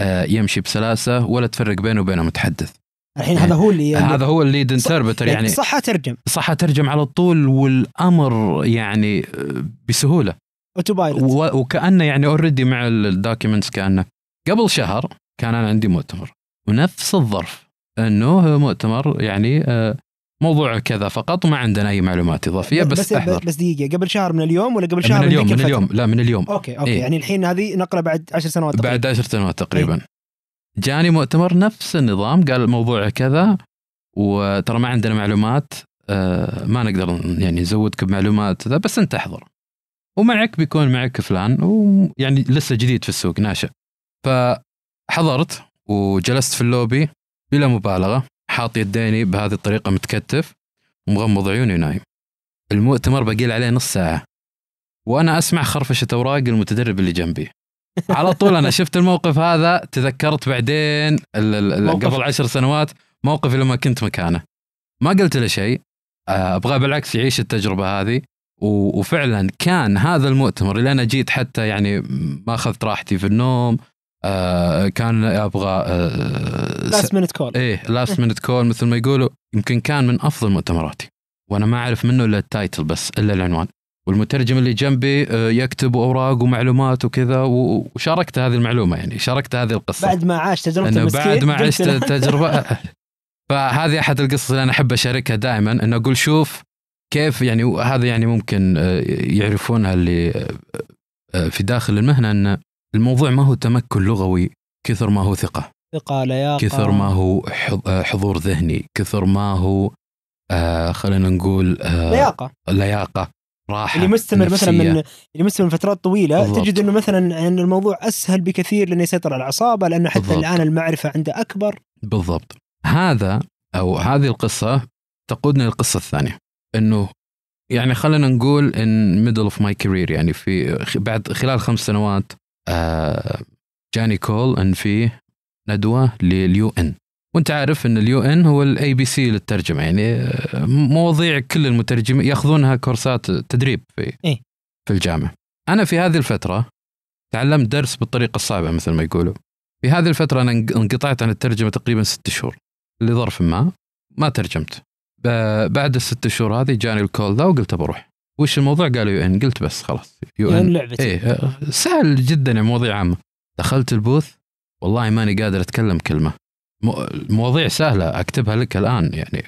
آه، يمشي بسلاسة ولا تفرق بينه وبين المتحدث الحين هذا هو اللي هذا هو ال lead interpreter يعني صح ترجم. صح ترجم على طول والأمر يعني آه، بسهولة. autopilot و- وكأنه يعني already مع ال documents كأنه. قبل شهر كان أنا عندي مؤتمر. ونفس الظرف إنه مؤتمر يعني آه، موضوع كذا فقط وما عندنا أي معلومات إضافية بس, بس احضر بس دقيقة. قبل شهر من اليوم ولا قبل شهر من اليوم من الفترة؟ اليوم. لا من اليوم. OK OK. إيه. يعني الحين هذه نقله بعد عشر سنوات تقريباً. بعد عشر سنوات تقريبا. جاني مؤتمر نفس النظام قال الموضوع كذا وترى ما عندنا معلومات آه، ما نقدر يعني نزودك بمعلومات بس أنت أحضر. ومعك بيكون معك فلان ويعني لسه جديد في السوق ناشئ. فحضرت وجلست في اللوبي بلا مبالغة حاط يديني بهذه الطريقة متكتف ومغمض عيوني ونايم. المؤتمر بقيل عليه نص ساعة. وأنا أسمع خرفشة أوراق المتدرب اللي جنبي. على طول أنا شفت الموقف هذا تذكرت بعدين. قبل عشر سنوات موقفي لما كنت مكانه. ما قلت له شيء ابغاه بالعكس يعيش التجربة هذه. وفعلا كان هذا المؤتمر اللي أنا جيت حتى يعني ما أخذت راحتي في النوم آه، كان أبغى آه، last minute call إيه last minute call مثل ما يقولوا. يمكن كان من أفضل مؤتمراتي. وأنا ما أعرف منه إلا ال title بس إلا العنوان. والمترجم اللي جنبي آه، يكتب أوراق ومعلومات وكذا وشاركت هذه المعلومة يعني شاركت هذه القصة. بعد ما عاش تجربة إنه بعد ما عشت تجربة. [laughs] فهذه أحد القصص اللي أنا أحب أشاركها دائما إنه أقول شوف كيف يعني هذا يعني ممكن آه، يعرفونها اللي آه، آه، في داخل المهنة إن الموضوع ما هو تمكن لغوي كثر ما هو ثقة. ثقة لياقة. كثر ما هو حض- حضور ذهني. كثر ما هو آه خلينا نقول آه لياقة. لياقة راحة اللي مستمر مثلا نفسية. من اللي مستمر فترات طويلة بالضبط. تجد إنه مثلا إن الموضوع أسهل بكثير لأنه يسيطر على العصابه لأنه حتى بالضبط. الآن المعرفة عنده أكبر. بالضبط. هذا أو هذه القصة تقودنا للقصة الثانية. إنه يعني خلينا نقول إن middle of my career يعني في بعد خلال خمس سنوات آه جاني call إن في ندوة لل UN. وأنت عارف إن ال UN هو ال ABC للترجمة يعني آه، مواضيع كل المترجمين يأخذونها كورسات تدريب في إيه. في الجامعة. أنا في هذه الفترة تعلمت درس بالطريقة الصعبة مثل ما يقولوا. في هذه الفترة أنا انق- انقطعت عن الترجمة تقريبا ست شهور. لظرف ما ما ترجمت. بعد الست شهور هذه جاني ال call ذا وقلت بروح وش الموضوع؟ قالوا UN. قلت بس خلاص. UN. لعبتي إيه آه، سهل جدا يعني مواضيع عامة. دخلت ال booth والله ماني قادر أتكلم كلمة. مو- المواضيع سهلة أكتبها لك الآن يعني.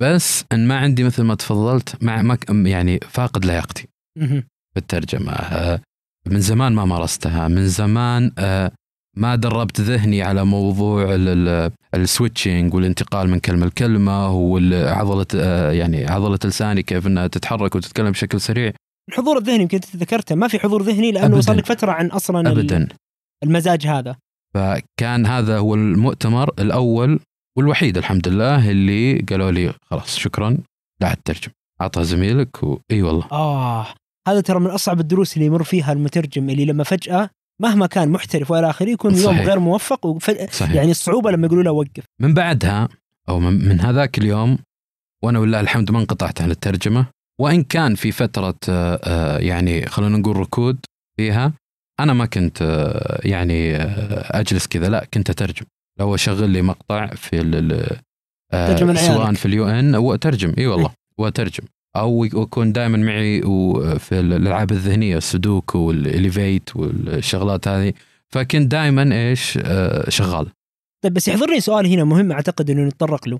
بس إن ما عندي مثل ما تفضلت مع ما يعني فاقد لياقتي مهم. في الترجمه آه، من زمان ما مارستها. من زمان آه، ما دربت ذهني على موضوع ال- ال- السويتشنج والانتقال من كلمة لكلمة وعضله يعني عضلة لساني كيف إنها تتحرك وتتكلم بشكل سريع. الحضور الذهني يمكن ذكرته ما في حضور ذهني لأنه. صار لك فترة عن أصلا ابدا. المزاج هذا. فكان هذا هو المؤتمر الأول والوحيد الحمد لله اللي قالوا لي خلاص شكرا لا عاد ترجم اعطها زميلك واي والله. آه هذا ترى من أصعب الدروس اللي يمر فيها المترجم اللي لما فجأة مهما كان محترف وإلى آخره يكون يوم صحيح. غير موفق وفجأة صحيح. يعني الصعوبة لما يقولوا له وقف. من بعدها أو من, من هذاك اليوم وأنا ولله الحمد ما انقطعت عن الترجمة وإن كان في فترة آه، آه، يعني خلينا نقول ركود فيها أنا ما كنت آه، يعني أجلس كذا لا كنت أترجم. لو أشغل لي مقطع في ال-. سواء في ال UN أو اترجم إي والله وأترجم. أو يكون دائما معي في الألعاب الذهنية السودوكو وال Elevate والشغلات هذه. فكنت دائما إيش؟ آه، شغال. طيب بس يحضرني سؤال هنا مهم أعتقد إنه نتطرق له.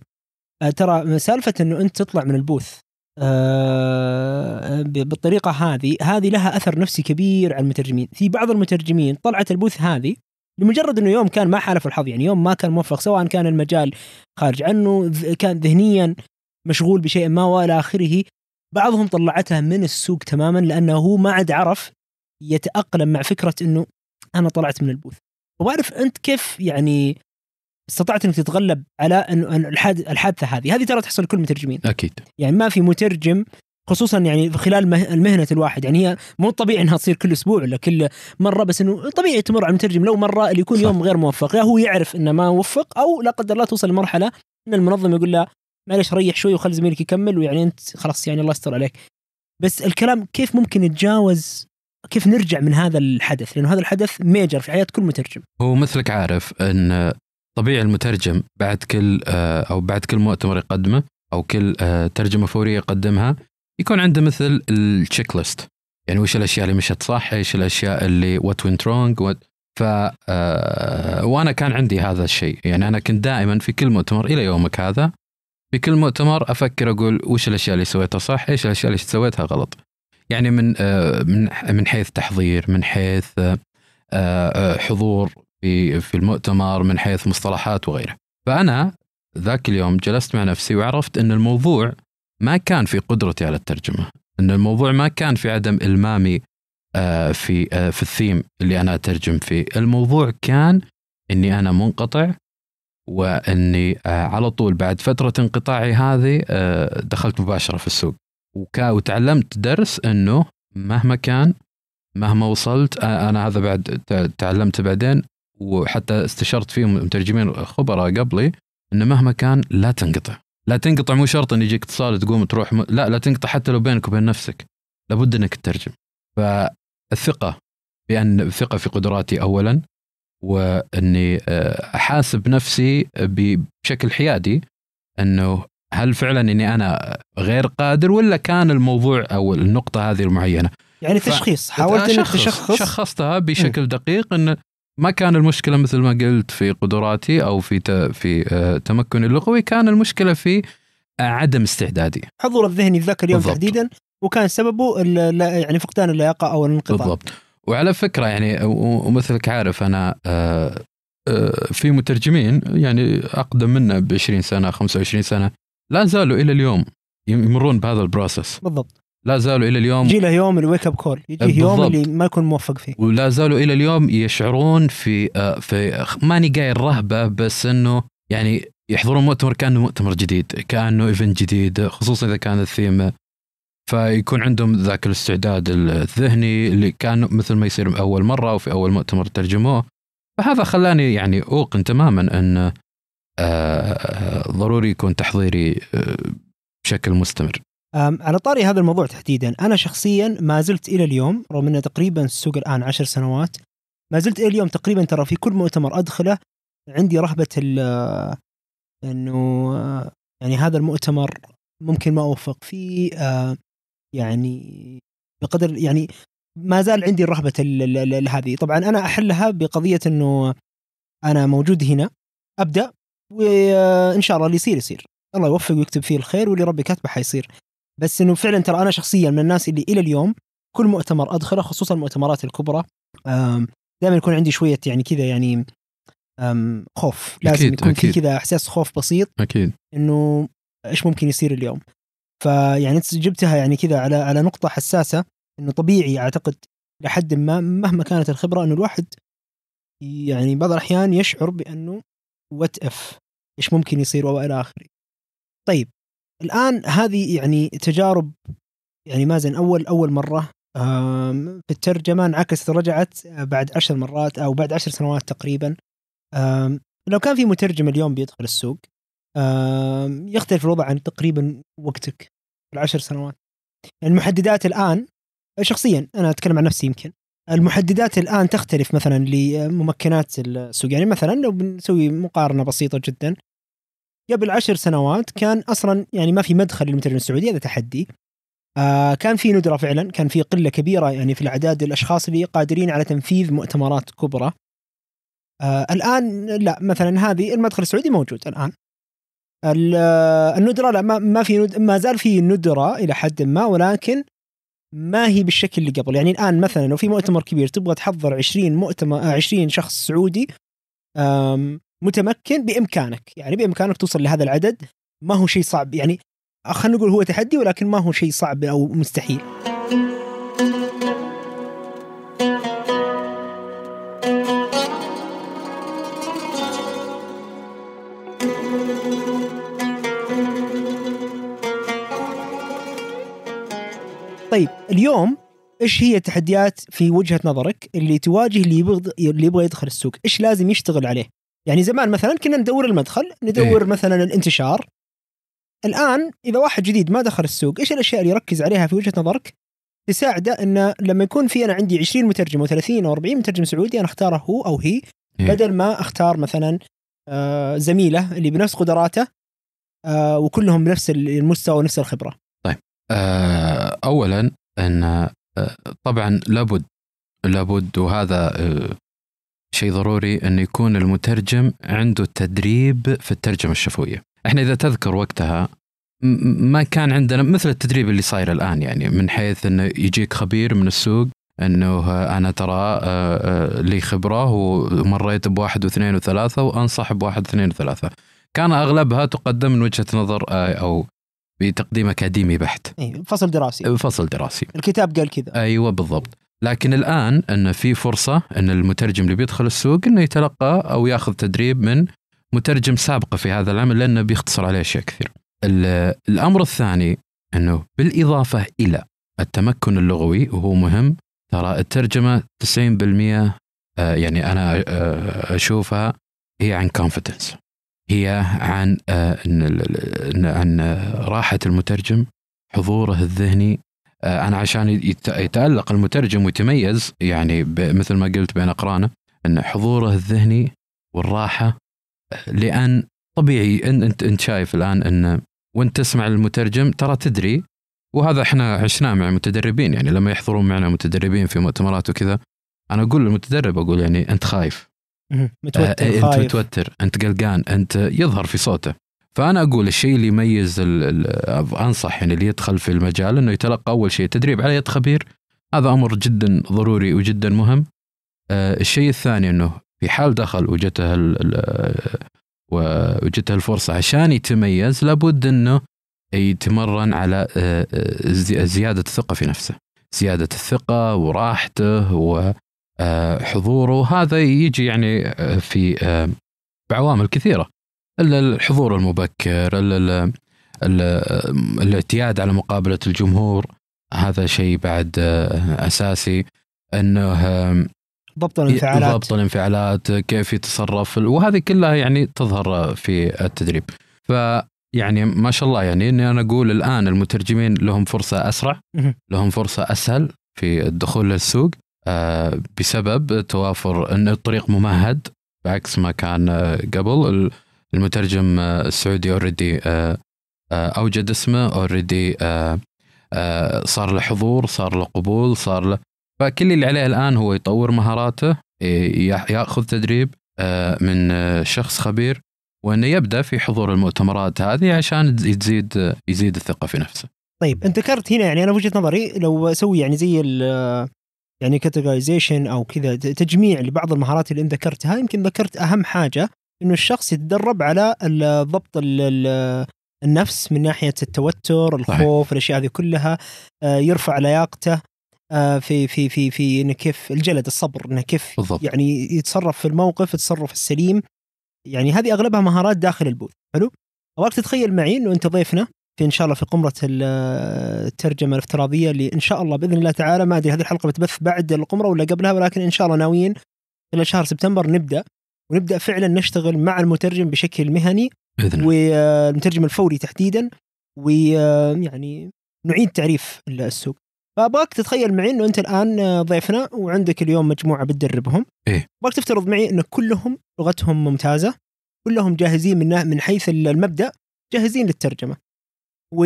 آه ترى سالفة إنه أنت تطلع من ال booth آه بالطريقة هذه هذه لها أثر نفسي كبير على المترجمين. في بعض المترجمين طلعت ال booth هذه لمجرد إنه يوم كان ما حالف الحظ يعني يوم ما كان موفق سواء كان المجال خارج عنه كان ذهنيا مشغول بشيء ما وإلى آخره. بعضهم طلعتها من السوق تماما لأنه هو ما عاد عرف يتأقلم مع فكرة إنه أنا طلعت من البوث. وبعرف أنت كيف يعني استطعت إنك تتغلب على انه الحادثة هذه، هذه ترى تحصل لكل المترجمين، أكيد. يعني ما في مترجم خصوصا يعني خلال مه- المهنة الواحد. يعني هي مو طبيعي إنها تصير كل أسبوع ولا كل مرة بس إنه طبيعي تمر على المترجم. لو مرة اللي يكون صح. يوم غير موفق يا هو يعرف إنه ما وفق أو لا قدر الله توصل لمرحلة إن المنظم يقول له معلش ريح شوي وخلي زميلك يكمل ويعني أنت خلاص يعني الله يستر عليك. بس الكلام كيف ممكن نتجاوز كيف نرجع من هذا الحدث؟ لأنه هذا الحدث ميجر في حياة كل مترجم. هو مثلك عارف إن طبيعي المترجم بعد كل آه، أو بعد كل مؤتمر يقدمه أو كل آه، ترجمة فورية يقدمها يكون عنده مثل ال checklist يعني وش الأشياء اللي مشت صح إيش الأشياء اللي what went wrong ف آه، وأنا كان عندي هذا الشيء يعني أنا كنت دائما في كل مؤتمر إلى يومك هذا في كل مؤتمر أفكر أقول وش الأشياء اللي سويتها صح؟ إيش الأشياء اللي سويتها غلط؟ يعني من آه، من من حيث تحضير من حيث آه، آه، حضور في في المؤتمر من حيث مصطلحات وغيره. فأنا ذاك اليوم جلست مع نفسي وعرفت إن الموضوع ما كان في قدرتي على الترجمة. إن الموضوع ما كان في عدم إلمامي في في الثيم اللي أنا أترجم فيه. الموضوع كان إني أنا منقطع وإني آه، على طول بعد فترة انقطاعي هذه آه، دخلت مباشرة في السوق. وتعلمت درس إنه مهما كان مهما وصلت آه، أنا هذا بعد ت- تعلمت بعدين وحتى استشرت فيه مترجمين خبراء قبلي إنه مهما كان لا تنقطع. لا تنقطع مو شرط إن يجيك اتصال تقوم تروح م... لا لا تنقطع حتى لو بينك وبين نفسك. لابد إنك تترجم. فالثقة بأن الثقة في قدراتي اولا وإني آه، أحاسب نفسي بشكل حيادي إنه هل فعلا إني أنا غير قادر ولا كان الموضوع أو النقطة هذه المعينة؟ يعني تشخيص حاولت إنك تشخص؟ شخصتها بشكل دقيق إن ما كان المشكلة مثل ما قلت في قدراتي أو في. في آه، تمكني اللغوي كان المشكلة في آه، عدم استعدادي. حضور الذهني ذاك اليوم بالضبط. تحديدا وكان سببه يعني فقدان اللياقة أو الانقطاع. بالضبط. وعلى فكرة يعني ومثلك عارف أنا آه، آه، في مترجمين يعني أقدم منا ب 20 سنه 25 سنة لا زالوا إلى اليوم يمرون بهذا ال process بالضبط. لا زالوا إلى اليوم. يجي له يوم ال wake up call يجيه يوم. اللي ما يكون موفق فيه. ولا زالوا إلى اليوم يشعرون في آه، في ماني قايل رهبة بس إنه يعني يحضرون مؤتمر كأنه مؤتمر جديد كأنه event جديد خصوصا إذا كان الثيم فيكون عندهم ذاك الاستعداد الذهني اللي كان مثل ما يصير أول مرة أو في أول مؤتمر ترجموه. فهذا خلاني يعني أوقن تماما أن آه، ضروري يكون تحضيري آه، بشكل مستمر. على طاري هذا الموضوع تحديدا أنا شخصيا ما زلت إلى اليوم رغم أنه تقريبا السوق الآن عشر سنوات ما زلت إلى اليوم تقريبا ترى في كل مؤتمر أدخله عندي رهبة إنه آه، يعني هذا المؤتمر ممكن ما أوفق فيه يعني بقدر يعني ما زال عندي الرهبة ال- ال- ال- هذه. طبعا أنا أحلها بقضية إنه أنا موجود هنا أبدأ وان شاء الله اللي يصير يصير. الله يوفق ويكتب فيه الخير واللي ربي كاتبه حيصير. بس إنه فعلا ترى أنا شخصيا من الناس اللي إلى اليوم كل مؤتمر أدخله خصوصا المؤتمرات الكبرى دائما يكون عندي شوية يعني كذا يعني خوف. لازم أكيد، يكون في أكيد. كذا إحساس خوف بسيط أكيد. إنه إيش ممكن يصير اليوم. فيعني انت جبتها يعني كذا على على نقطة حساسة إنه طبيعي أعتقد لحد ما مهما كانت الخبرة إنه الواحد يعني بعض الأحيان يشعر بأنه what if إيش ممكن يصير وإلى آخره. طيب الآن هذه يعني تجارب يعني مازن أول أول مرة في الترجمة انعكست رجعت بعد عشر مرات أو بعد عشر سنوات تقريبا لو كان في مترجم اليوم بيدخل السوق يختلف الوضع عن تقريبا وقتك العشر سنوات. المحددات الآن شخصيا أنا أتكلم عن نفسي يمكن. المحددات الآن تختلف مثلا لممكنات السوق. يعني مثلا لو بنسوي مقارنة بسيطة جدا قبل عشر سنوات كان أصلا يعني ما في مدخل للمترجم السعودي هذا تحدي. آه كان في ندرة فعلا كان في قلة كبيرة يعني في الأعداد الاشخاص اللي قادرين على تنفيذ مؤتمرات كبرى. آه الآن لا مثلا هذه المدخل السعودي موجود الآن. ال- الندرة لا ما, في. ما زال في ندرة إلى حد ما ولكن ما هي بالشكل اللي قبل. يعني الآن مثلا لو في مؤتمر كبير تبغى تحضر 20 مؤتمر آه، 20 شخص سعودي متمكن بإمكانك. يعني بإمكانك توصل لهذا العدد ما هو شيء صعب. يعني خلينا نقول هو تحدي ولكن ما هو شيء صعب أو مستحيل. طيب اليوم إيش هي التحديات في وجهة نظرك اللي تواجه اللي يبغى اللي يبغى يدخل السوق؟ إيش لازم يشتغل عليه؟ يعني زمان مثلا كنا ندور المدخل، ندور إيه. مثلا الانتشار. الآن إذا واحد جديد ما دخل السوق، إيش الأشياء اللي يركز عليها في وجهة نظرك تساعده إنه لما يكون في أنا عندي 20 مترجم و30 أو 40 مترجم سعودي أنا أختاره هو أو هي إيه. بدل ما أختار مثلا آه، زميله اللي بنفس قدراته آه، وكلهم بنفس المستوى ونفس الخبرة. آه، اولا أن آه، طبعا لابد لابد وهذا آه، شيء ضروري أن يكون المترجم عنده تدريب في الترجمة الشفوية. إحنا إذا تذكر وقتها ما كان عندنا مثل التدريب اللي صاير الآن يعني من حيث انه يجيك خبير من السوق أنه أنا ترى لي خبرة ومريت بواحد واثنين وثلاثة وأنصح بواحد واثنين وثلاثة. كان أغلبها تقدم من وجهة نظر أو بتقديم أكاديمي بحت. اي فصل دراسي. فصل دراسي. الكتاب قال كذا. أيوه بالضبط. لكن الآن إن في فرصة إن المترجم اللي بيدخل السوق إنه يتلقى أو يأخذ تدريب من مترجم سابقه في هذا العمل لأنه بيختصر عليه أشياء كثير. ال- الأمر الثاني إنه بالإضافة إلى التمكن اللغوي وهو مهم ترى الترجمة 90% آه، يعني أنا آه، أشوفها هي عن كونفدنس هي عن عن آه، راحة المترجم حضوره الذهني. آه، أنا عشان يت- يتألق المترجم ويتميز يعني مثل ما قلت بين أقرانه إن حضوره الذهني والراحة آه، لأن طبيعي إن إنت إنت شايف الآن إن وانت تسمع المترجم ترى تدري وهذا إحنا عشناه مع المتدربين يعني لما يحضرون معنا متدربين في مؤتمرات وكذا أنا أقول للمتدرب أقول يعني أنت خايف. مهم. آه، متوتر انت خايف. متوتر أنت قلقان أنت يظهر في صوته. فأنا أقول الشيء اللي يميز أنصح يعني اللي يدخل في المجال إنه يتلقى أول شيء تدريب على يد خبير. هذا أمر جدا ضروري وجدا مهم. آه، الشيء الثاني إنه في حال دخل وجته وجته الفرصة عشان يتميز لابد إنه يتمرن على آه، آه، زي- زيادة الثقة في نفسه. زيادة الثقة وراحته وحضوره هذا يجي يعني آه، في آه، بعوامل كثيرة. ال- الحضور المبكر ال- ال- ال- الاعتياد على مقابلة الجمهور. هذا شيء بعد آه، أساسي. إنه آه، ضبط الانفعالات. ضبط الانفعالات كيف يتصرف وهذه كلها يعني تظهر في التدريب. ف يعني ما شاء الله يعني إني أنا أقول الآن المترجمين لهم فرصة أسرع. لهم فرصة أسهل في الدخول للسوق. آه، بسبب توافر إن الطريق ممهد بعكس ما كان آه، قبل ال- المترجم آه، السعودي already أوجد اسمه already صار له حضور صار له قبول صار له فكل اللي عليه الآن هو يطور مهاراته يأخذ تدريب آه، من آه، شخص خبير وإنه يبدأ في حضور المؤتمرات هذه عشان تزيد يزيد الثقة في نفسه. طيب انت ذكرت هنا يعني أنا وجهه نظري لو أسوي يعني زي يعني categorization أو كذا تجميع لبعض المهارات اللي أنت ذكرتها. يمكن ذكرت أهم حاجة إنه الشخص يتدرب على ضبط ال- ال- النفس من ناحية التوتر، الخوف، الأشياء هذه كلها آه، يرفع لياقته آه، في في في في إنه كيف الجلد الصبر إنه كيف بالضبط. يعني يتصرف في الموقف التصرف السليم. يعني هذه أغلبها مهارات داخل ال booth. حلو؟ أبغاك تتخيل معي إنه أنت ضيفنا في إن شاء الله في قمرة ال- الترجمة الافتراضية اللي إن شاء الله بإذن الله تعالى ما أدري هذه الحلقة بتبث بعد القمرة ولا قبلها ولكن إن شاء الله ناويين خلال شهر سبتمبر نبدأ ونبدأ فعلا نشتغل مع المترجم بشكل مهني بإذن. والمترجم الفوري تحديدا ويعني نعيد تعريف السوق فأبغاك تتخيل معي إنه أنت الآن ضيفنا وعندك اليوم مجموعة بتدربهم إيه. أبغاك تفترض معي إن كلهم لغتهم ممتازة كلهم جاهزين من من حيث المبدأ جاهزين للترجمة و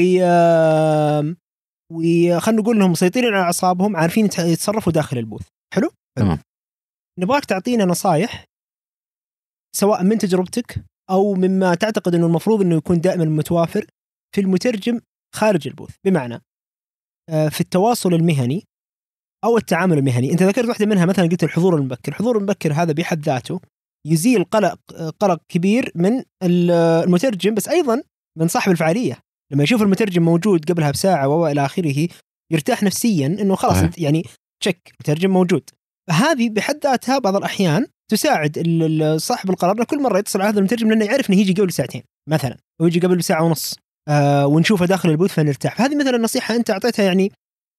وخلينا نقول إنهم مسيطرين على أعصابهم عارفين يت- يتصرفوا داخل البوث. حلو؟ تمام. نبغاك تعطينا نصائح سواء من تجربتك أو مما تعتقد إنه المفروض إنه يكون دائما متوافر في المترجم خارج البوث. بمعنى آه، في التواصل المهني أو التعامل المهني. أنت ذكرت واحدة منها مثلا قلت الحضور المبكر. الحضور المبكر هذا بحد ذاته يزيل قلق قلق كبير من ال- المترجم بس أيضا من صاحب الفعالية. لما يشوف المترجم موجود قبلها بساعة وإلى آخره يرتاح نفسيا إنه خلاص. أنت يعني تشك مترجم موجود. هذه بحد ذاتها بعض الأحيان تساعد صاحب القرار إنه كل مرة يتصل على هذا المترجم لأنه يعرف إنه يجي قبل ساعتين مثلا ويجي قبل بساعه ونص آه ونشوفه داخل البوث فنرتاح. فهذه مثلا نصيحة أنت أعطيتها يعني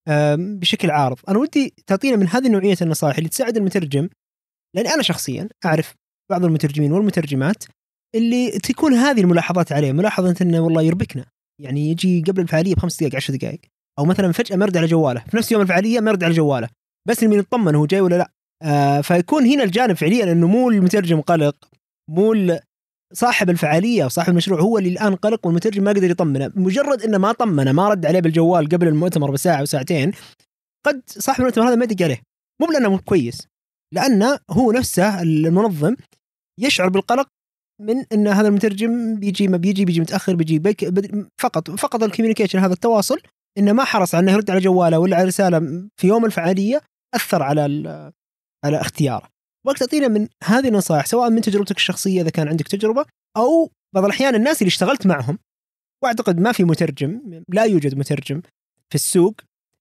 آه بشكل عارض. أنا ودي تعطينا من هذه نوعيه النصائح اللي تساعد المترجم لاني أنا شخصيا أعرف بعض المترجمين والمترجمات اللي تكون هذه الملاحظات عليه ملاحظة إنه والله يربكنا. يعني يجي قبل الفعالية بخمس دقائق عشر دقائق أو مثلا فجأة ما يرد على جواله في نفس يوم الفعالية ما يرد على جواله. بس انه يطمن هو جاي ولا لا؟ آه فيكون هنا الجانب فعليا إنه مو المترجم قلق مو صاحب الفعالية أو صاحب المشروع هو اللي الآن قلق والمترجم ما قدر يطمنه. مجرد إنه ما طمنه ما رد عليه بالجوال قبل المؤتمر بساعة وساعتين قد صاحب المؤتمر هذا ما يدق عليه. مو لأنه مو كويس لأنه هو نفسه المنظم يشعر بالقلق من إن هذا المترجم بيجي ما بيجي بيجي متأخر بيجي بد- فقط فقط الكوميونيكيشن هذا التواصل إنه ما حرص على إنه يرد على جواله ولا على رسالة في يوم الفعالية أثر على على اختياره. وقت تعطينا من هذه النصائح سواء من تجربتك الشخصية إذا كان عندك تجربة أو بعض الأحيان الناس اللي اشتغلت معهم وأعتقد ما في مترجم لا يوجد مترجم في السوق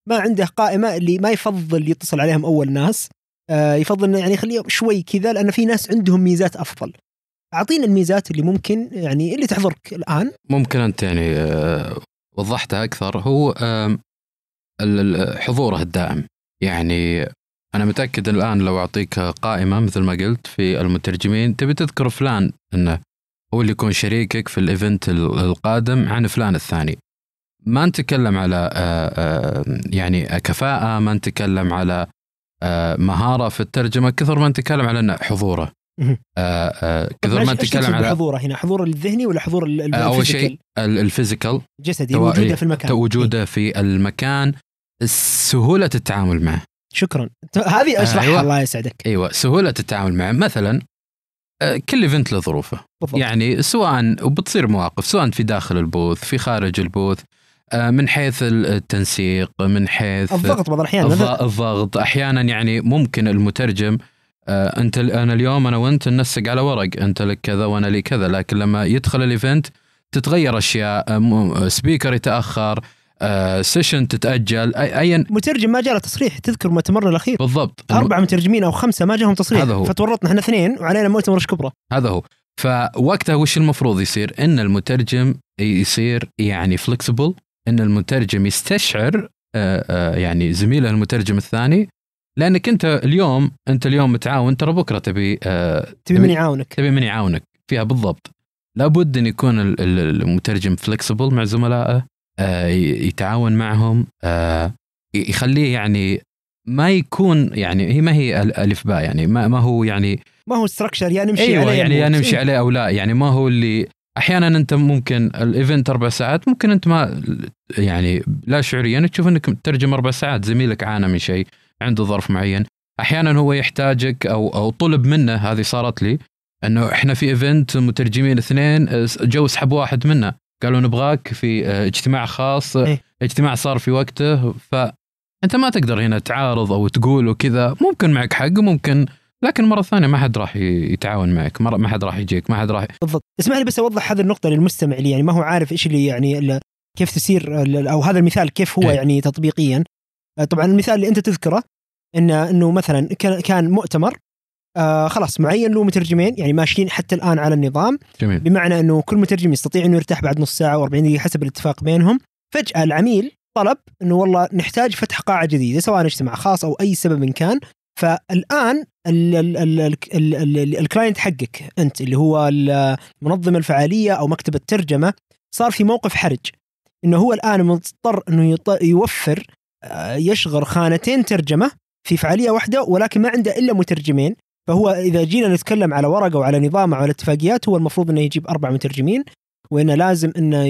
ما عنده قائمة اللي ما يفضل يتصل عليهم أول ناس آه، يفضل يعني يخليهم شوي كذا لأن في ناس عندهم ميزات أفضل. اعطينا الميزات اللي ممكن يعني اللي تحضرك الآن. ممكن أنت يعني آه، وضحتها أكثر. هو حضوره الدائم. يعني أنا متأكد الآن لو أعطيك قائمة مثل ما قلت في المترجمين تبي تذكر فلان إنه هو اللي يكون شريكك في ال event ال- القادم عن فلان الثاني. ما نتكلم على آه، آه، يعني كفاءة ما نتكلم على مهارة في الترجمة كثر ما نتكلم على حضوره. آه، آه، كثر ما نتكلم تقصد على بحضوره هنا؟ حضور الذهني ولا حضور آه، أول؟ شيء ال- physical. سواء- وجوده إيه، في المكان. إيه. وجوده في المكان سهولة التعامل معه. شكرا. هذه أشرحها أيوة. الله يسعدك. أيوه سهولة التعامل معه. مثلا آه، كل event له ظروفه. يعني سواء وبتصير مواقف سواء في داخل ال booth في خارج البوث آه، من حيث التنسيق من حيث الضغط بعض الأحيان. الضغط. أحيانا يعني ممكن المترجم آه، أنت أنا اليوم أنا وأنت ننسق على ورق. أنت لك كذا وأنا لي كذا. لكن لما يدخل ال event تتغير أشياء آه، م- speaker يتأخر آه، session تتأجل أي- ايا مترجم ما جاء له تصريح تذكر مؤتمرنا الأخير. بالضبط. أربع مترجمين أو خمسة ما جاهم تصريح. هذا هو. فتورطنا إحنا اثنين وعلينا مؤتمر كبرى هذا هو. فوقتها وش المفروض يصير؟ إن المترجم يصير يعني فلكسبل إن المترجم يستشعر آه، آه، يعني زميله المترجم الثاني لأنك أنت اليوم أنت اليوم متعاون ترى بكرة تبي آه، تبي من يعاونك. تبي من يعاونك فيها بالضبط. لابد أن يكون ال- ال- المترجم فلكسبل مع زملائه آه، يتعاون معهم آه، يخليه يعني ما يكون يعني هي ما هي ال- ألف باء يعني ما, ما هو يعني ما هو structure يا نمشي أيوه عليه يعني نمشي إيه. عليه أو لا. يعني ما هو اللي أحيانا أنت ممكن ال event أربع ساعات ممكن أنت ما يعني لا شعوريا تشوف أنك تترجم أربع ساعات زميلك عانى من شيء. عنده ظرف معين. أحيانا هو يحتاجك أو أو طلب منه هذه صارت لي إنه إحنا في event مترجمين اثنين جو سحب واحد منا. قالوا نبغاك في آه، اجتماع خاص. إيه. اجتماع صار في وقته فانت ما تقدر هنا تعارض أو تقول وكذا. ممكن معك حق وممكن لكن مرة ثانية ما حد راح يتعاون معك. ما حد راح يجيك ما حد راح بالضبط. اسمح لي بس أوضح هذه النقطة للمستمع اللي يعني ما هو عارف إيش اللي يعني كيف تسير أو هذا المثال كيف هو إيه. يعني تطبيقيا. طبعا المثال اللي أنت تذكره ان إنه مثلا كان- مؤتمر آه خلاص معين له مترجمين يعني ماشيين حتى الآن على النظام. جميل. بمعنى إنه كل مترجم يستطيع إنه يرتاح بعد نص ساعة و40 دقيقة حسب الاتفاق بينهم. فجأة العميل طلب إنه والله نحتاج فتح قاعة جديدة سواء اجتماع خاص أو أي سبب إن كان. فالآن ال- ال- ال- ال- ال- ال- الكلاينت حقك أنت اللي هو منظم الفعالية أو مكتب الترجمة صار في موقف حرج. إنه هو الآن مضطر إنه يوفر آه، يشغل خانتين ترجمة في فعالية واحدة ولكن ما عنده إلا مترجمين. فهو إذا جينا نتكلم على ورقة وعلى نظام وعلى اتفاقيات هو المفروض إنه يجيب أربع مترجمين وإنه لازم إنه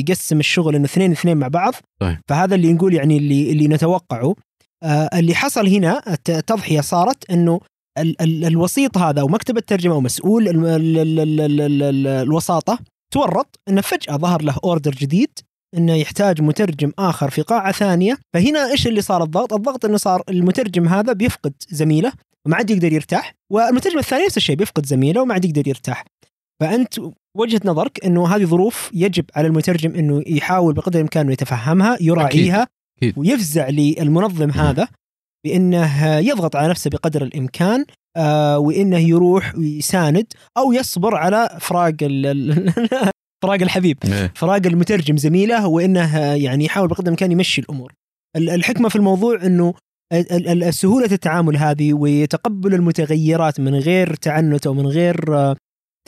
يقسم الشغل إنه اثنين اثنين مع بعض. طيب. فهذا اللي نقول يعني اللي اللي نتوقعه. آه، اللي حصل هنا التضحية صارت إنه الوسيط هذا ومكتب الترجمة ومسؤول الوساطة تورط إنه فجأة ظهر له اوردر جديد. إنه يحتاج مترجم آخر في قاعة ثانية فهنا إيش اللي صار الضغط؟ الضغط إنه صار المترجم هذا بيفقد زميله وما عاد يقدر يرتاح والمترجم الثاني نفس الشيء بيفقد زميله وما عاد يقدر يرتاح فأنت وجهة نظرك إنه هذه ظروف يجب على المترجم إنه يحاول بقدر الإمكان إنه يتفهمها يراعيها أكيد. ويفزع للمنظم هذا بإنه يضغط على نفسه بقدر الإمكان آه وإنه يروح ويساند أو يصبر على فراق [laughs] فراق الحبيب إيه. فراق المترجم زميله وإنه يعني يحاول بقدر الإمكان يمشي الأمور. ال- الحكمة في الموضوع إنه سهوله التعامل هذه وتقبل المتغيرات من غير تعنت أو من غير آه،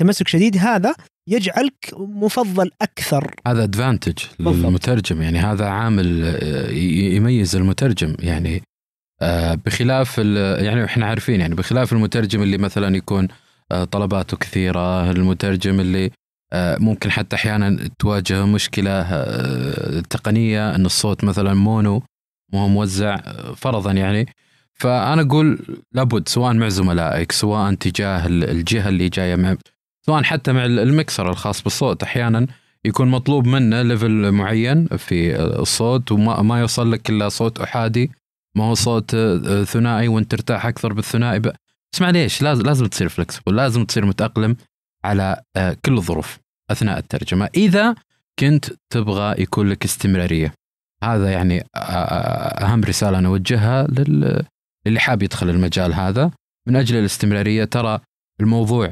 تمسك شديد هذا يجعلك مفضل أكثر هذا ادفانتج. للمترجم يعني هذا عامل آه، يميز المترجم يعني آه، بخلاف يعني إحنا عارفين يعني بخلاف المترجم اللي مثلا يكون طلباته كثيرة المترجم اللي ممكن حتى أحيانا تواجه مشكلة آه، تقنية إن الصوت مثلا مونو مو موزع آه، فرضا يعني. فأنا أقول لابد سواء مع زملائك سواء تجاه ال- الجهة اللي جاية مع سواء حتى مع المكسر الخاص بالصوت أحيانا يكون مطلوب منه level معين في الصوت وما ما يوصل لك إلا صوت أحادي. ما هو صوت آه، ثنائي وأنت ترتاح أكثر بالثنائي. بس معليش لازم لازم تصير flexible لازم تصير متأقلم. على آه، كل الظروف أثناء الترجمة. إذا كنت تبغى يكون لك استمرارية. هذا يعني آه، آه، أهم رسالة أنا أوجهها لل... للي حاب يدخل المجال هذا. من أجل الاستمرارية ترى الموضوع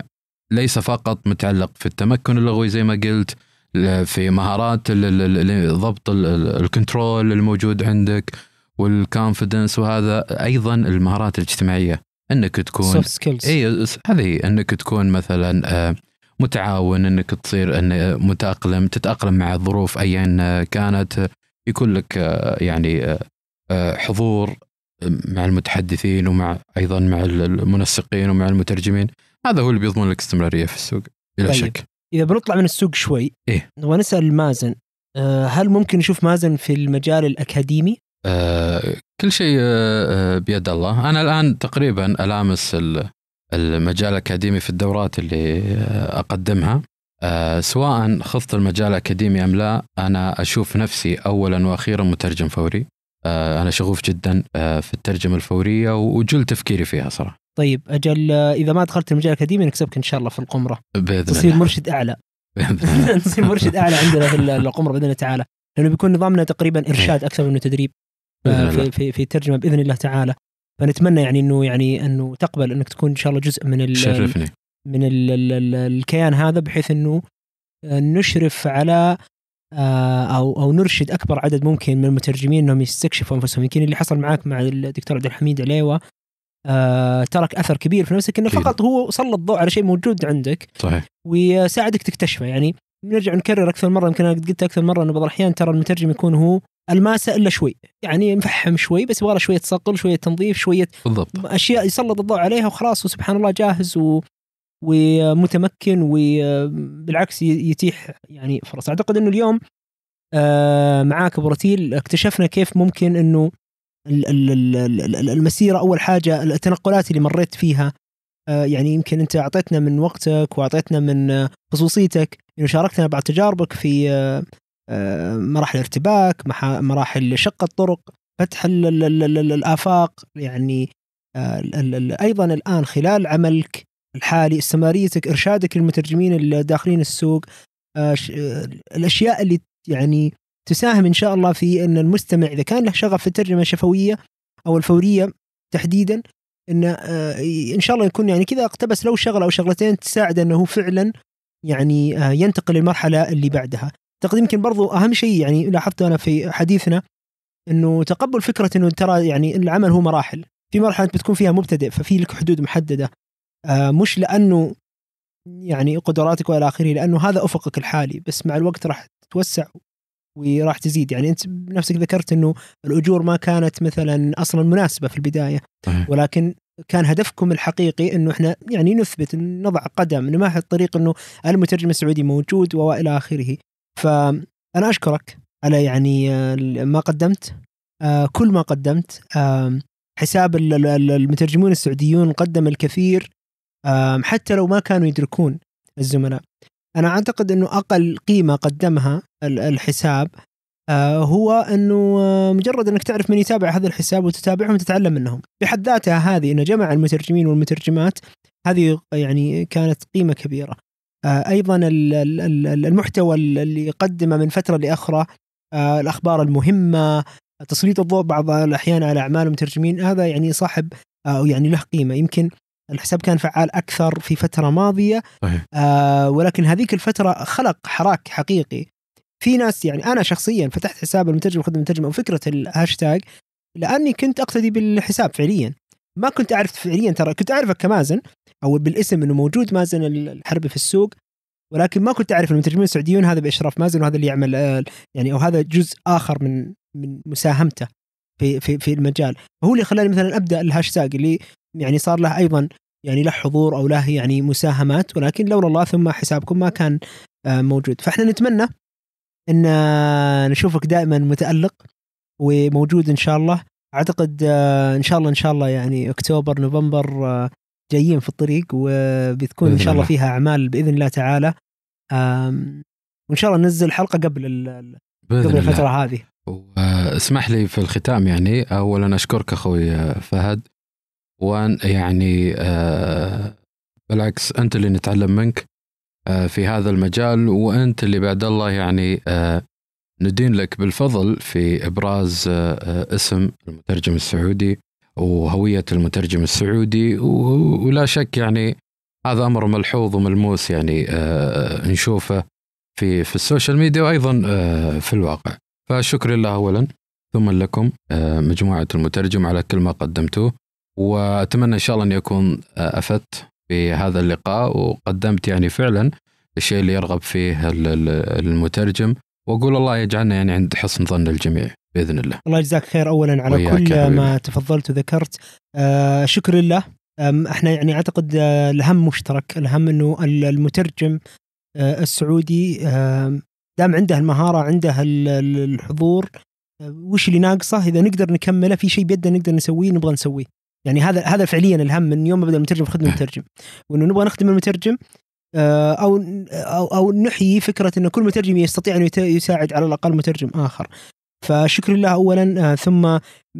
ليس فقط متعلق في التمكن اللغوي زي ما قلت في مهارات ضبط ال- ال- ال control الموجود عندك وال confidence وهذا أيضا المهارات الاجتماعية. أنك تكون soft skills اي هذه أنك تكون مثلا آه، متعاون أنك تصير أن آه، متأقلم تتأقلم مع الظروف ايا كانت يكون لك آه، يعني حضور مع المتحدثين ومع أيضا مع المنسقين ومع المترجمين هذا هو اللي بيضمن لك استمرارية في السوق بلا طيب. شك إذا بنطلع من السوق شوي إيه. نبغى نسأل مازن هل ممكن نشوف مازن في المجال الأكاديمي؟ كل شيء آه، آه، بيد الله. أنا الآن تقريبا ألامس ال- المجال الأكاديمي في الدورات اللي آه، أقدمها. سواء خضت المجال الأكاديمي أم لا أنا أشوف نفسي اولا وأخيرا مترجم فوري. أنا شغوف جدا في الترجمة الفورية وجل تفكيري فيها صراحة. طيب أجل إذا ما دخلت المجال الأكاديمي نكسبك إن شاء الله في القمرة. بإذن تصير الله. مرشد أعلى. [laughs] [laughs] تصير مرشد أعلى عندنا في القمرة بإذن الله تعالى. لأنه بيكون نظامنا تقريبا إرشاد أكثر منه تدريب. في في في الترجمه بإذن الله تعالى. فنتمنى يعني إنه يعني إنه تقبل إنك تكون إن شاء الله جزء من ال شرفني. من ال ال ال الكيان هذا بحيث إنه آه، نشرف على آه، أو أو نرشد أكبر عدد ممكن من المترجمين إنهم يستكشفوا أنفسهم. يمكن اللي حصل معك مع الدكتور عبد الحميد عليوة آه، ترك أثر كبير في نفسك إنه. فقط هو سلط الضوء على شيء موجود عندك صحيح. ويساعدك تكتشفه. يعني نرجع نكرر أكثر مرة يمكن أنا قلت أكثر مرة إنه بعض الأحيان ترى المترجم يكون هو الماسة إلا شوي. يعني مفحم شوي بس يبغى شوية صقل شوية تنظيف شوية بالضبط. أشياء يسلط الضوء عليها وخلاص وسبحان الله جاهز و ومتمكن وبالعكس يتيح يعني فرص أعتقد إنه اليوم آه، معاك أبو رتيل اكتشفنا كيف ممكن إنه ال- ال- ال- ال- المسيرة أول حاجة التنقلات اللي مريت فيها آه، يعني يمكن أنت أعطيتنا من وقتك وأعطيتنا من خصوصيتك إنه شاركتنا بعض تجاربك في آه، آه، مراحل الارتباك مراحل شق الطرق فتح ال- ال- ال- ال- الآفاق يعني آه، أيضا الآن خلال عملك الحالي استمراريتك إرشادك للمترجمين الداخلين السوق الأشياء اللي يعني تساهم إن شاء الله في إن المستمع إذا كان له شغف في الترجمة الشفوية أو الفورية تحديدا إن إن شاء الله يكون يعني كذا اقتبس لو شغلة أو شغلتين تساعد إنه فعلا يعني آه، ينتقل للمرحلة اللي بعدها. اعتقد يمكن برضو أهم شيء يعني لاحظته أنا في حديثنا إنه تقبل فكرة إنه ترى يعني العمل هو مراحل، في مرحلة بتكون فيها مبتدئ ففي لك حدود محددة آه، مش لأنه يعني قدراتك وإلى آخره لأنه هذا أفقك الحالي بس مع الوقت راح تتوسع وراح تزيد يعني أنت بنفسك ذكرت إنه الأجور ما كانت مثلا أصلا مناسبة في البداية. ولكن كان هدفكم الحقيقي إنه إحنا يعني نثبت نضع قدم نمهد الطريق إنه المترجم السعودي موجود وإلى آخره. فأنا أشكرك على يعني آه، ما قدمت. آه، كل ما قدمت. آم، حساب ال- ال- ال- المترجمون السعوديون قدم الكثير. حتى لو ما كانوا يدركون الزملاء. أنا أعتقد إنه أقل قيمة قدمها ال- الحساب آه، هو أنه آه، مجرد أنك تعرف من يتابع هذا الحساب وتتابعهم وتتعلم منهم. بحد ذاتها هذه إنه جمع المترجمين والمترجمات هذه يعني كانت قيمة كبيرة. آه، أيضا ال- ال- ال- المحتوى اللي قدمه من فترة لأخرى آه، الأخبار المهمة تسليط الضوء بعض الأحيان على أعمال المترجمين هذا يعني صاحب أو يعني له قيمة. يمكن الحساب كان فعال أكثر في فترة ماضية صحيح. آه ولكن هذيك الفترة خلق حراك حقيقي. في ناس يعني أنا شخصيا فتحت حساب المترجم خدمه المترجم أو فكرة الهاشتاج لأني كنت أقتدي بالحساب فعليا. ما كنت أعرف فعليا ترى كنت اعرفك كمازن أو بالاسم إنه موجود مازن الحربي في السوق ولكن ما كنت أعرف المترجمين السعوديون هذا بإشراف مازن وهذا اللي يعمل يعني أو هذا جزء آخر من من مساهمته في في في المجال. هو اللي خلاني مثلا أبدأ الهاشتاج اللي يعني صار له أيضا يعني له حضور أو له يعني مساهمات ولكن لولا الله ثم حسابكم ما كان آه، موجود. فإحنا نتمنى إن آه، نشوفك دائما متألق وموجود إن شاء الله. أعتقد آه، إن شاء الله إن شاء الله يعني أكتوبر نوفمبر آه، جايين في الطريق وبتكون إن شاء الله الله. فيها أعمال بإذن الله تعالى. وإن شاء الله ننزل حلقة قبل قبل الله. الفترة هذه. واسمح لي في الختام يعني. اولا أشكرك أخوي فهد. وأن يعني بالعكس أنت اللي نتعلم منك. في هذا المجال وأنت اللي بعد الله يعني آه، ندين لك بالفضل في إبراز آه، آه، اسم المترجم السعودي وهوية المترجم السعودي. ولا شك يعني هذا أمر ملحوظ وملموس يعني آه، نشوفه في في ال social media وأيضا آه، في الواقع. فشكر لله اولا ثم لكم آه، مجموعة المترجم على كل ما قدمتوه. وأتمنى إن شاء الله اني اكون آه، أفدت. في هذا اللقاء وقدمت يعني فعلا الشيء اللي يرغب فيه ال- ال- المترجم. وأقول الله يجعلنا يعني عند حسن ظن الجميع بإذن الله. الله يجزاك خير اولا على كل. ما تفضلت وذكرت. آه شكر لله. إحنا يعني أعتقد آه الهم مشترك. الهم إنه ال- المترجم آه السعودي دام عنده المهارة عنده ال- ال- الحضور وش اللي ناقصه؟ إذا نقدر نكمله في شيء بيدنا نقدر نسويه نبغى نسويه. يعني هذا هذا فعليا الهم من يوم ما بدأ المترجم خدمه المترجم. [laughs] وإنه نبغى نخدم المترجم آه، أو أو أو نحيي فكرة انه كل مترجم يستطيع أن يساعد على الأقل مترجم آخر. فشكر لله اولا آه، ثم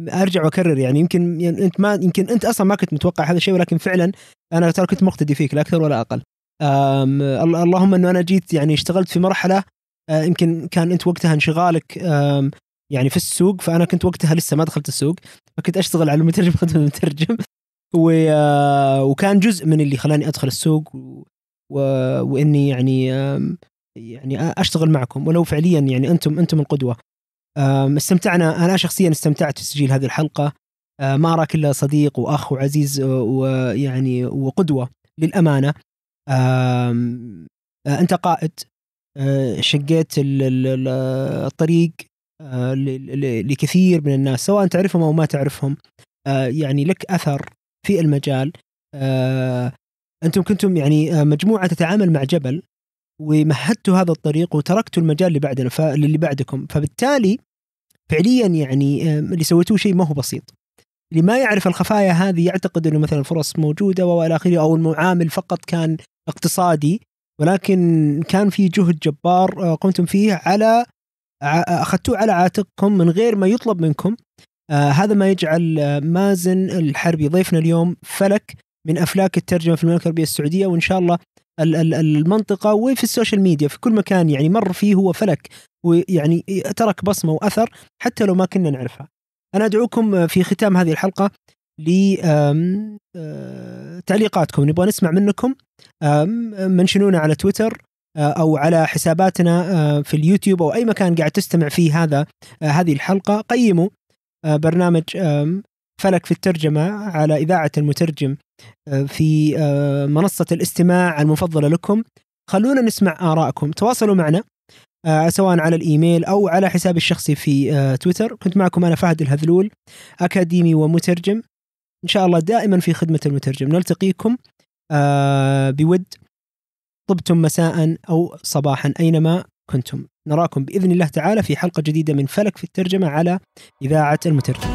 أرجع وأكرر. يعني يمكن يعني أنت ما يمكن أنت أصلا ما كنت متوقع هذا الشيء ولكن فعلا أنا ترى كنت مقتدي فيك لا أكثر ولا أقل. اللهم إنه أنا جيت يعني اشتغلت في مرحلة آه، يمكن كان أنت وقتها انشغالك يعني في السوق فأنا كنت وقتها لسه ما دخلت السوق فكنت أشتغل على المترجم [laughs] خدمه المترجم و- آه، وكان جزء من اللي خلاني أدخل السوق و... وإني يعني يعني أشتغل معكم. ولو فعليا يعني أنتم أنتم القدوة. استمتعنا. أنا شخصيا استمتعت في تسجيل هذه الحلقة. آه، ما أراك إلا صديق وأخ وعزيز ويعني وقدوة للأمانة. آه، أنت قائد. شقيت ال- ال- ال- الطريق. لكثير من الناس سواء تعرفهم أو ما تعرفهم آه، يعني لك أثر في المجال. آه، أنتم كنتم يعني آه، مجموعة تتعامل مع جبل ومهدتوا هذا الطريق وتركتوا المجال اللي بعدنا ف... اللي بعدكم. فبالتالي فعليا يعني آه، اللي سويتوه شيء ما هو بسيط. اللي ما يعرف الخفايا هذه يعتقد إنه مثلا الفرص موجودة وإلى آخره أو المعامل فقط كان اقتصادي ولكن كان في جهد جبار آه، قمتم فيه على أخذتوه على عاتقكم من غير ما يطلب منكم آه هذا ما يجعل آه، مازن الحربي ضيفنا اليوم فلك من أفلاك الترجمة في المملكة العربية السعودية وإن شاء الله المنطقة وفي ال social media في كل مكان يعني مر فيه هو فلك ويعني ترك بصمة وأثر حتى لو ما كنا نعرفها. أنا أدعوكم في ختام هذه الحلقة لتعليقاتكم آه، نبغى نسمع منكم منشنونا على تويتر أو على حساباتنا آه، في اليوتيوب أو أي مكان قاعد تستمع فيه هذا هذه الحلقة. قيموا برنامج فلك في الترجمة على إذاعة المترجم في منصة الاستماع المفضلة لكم. خلونا نسمع آرائكم. تواصلوا معنا سواء على الإيميل أو على حسابي الشخصي في تويتر. كنت معكم أنا فهد الهذلول أكاديمي ومترجم. إن شاء الله دائما في خدمة المترجم. نلتقيكم آه، بود. طبتم مساء أو صباحا أينما كنتم. نراكم بإذن الله تعالى في حلقة جديدة من فلك في الترجمة على إذاعة المترجم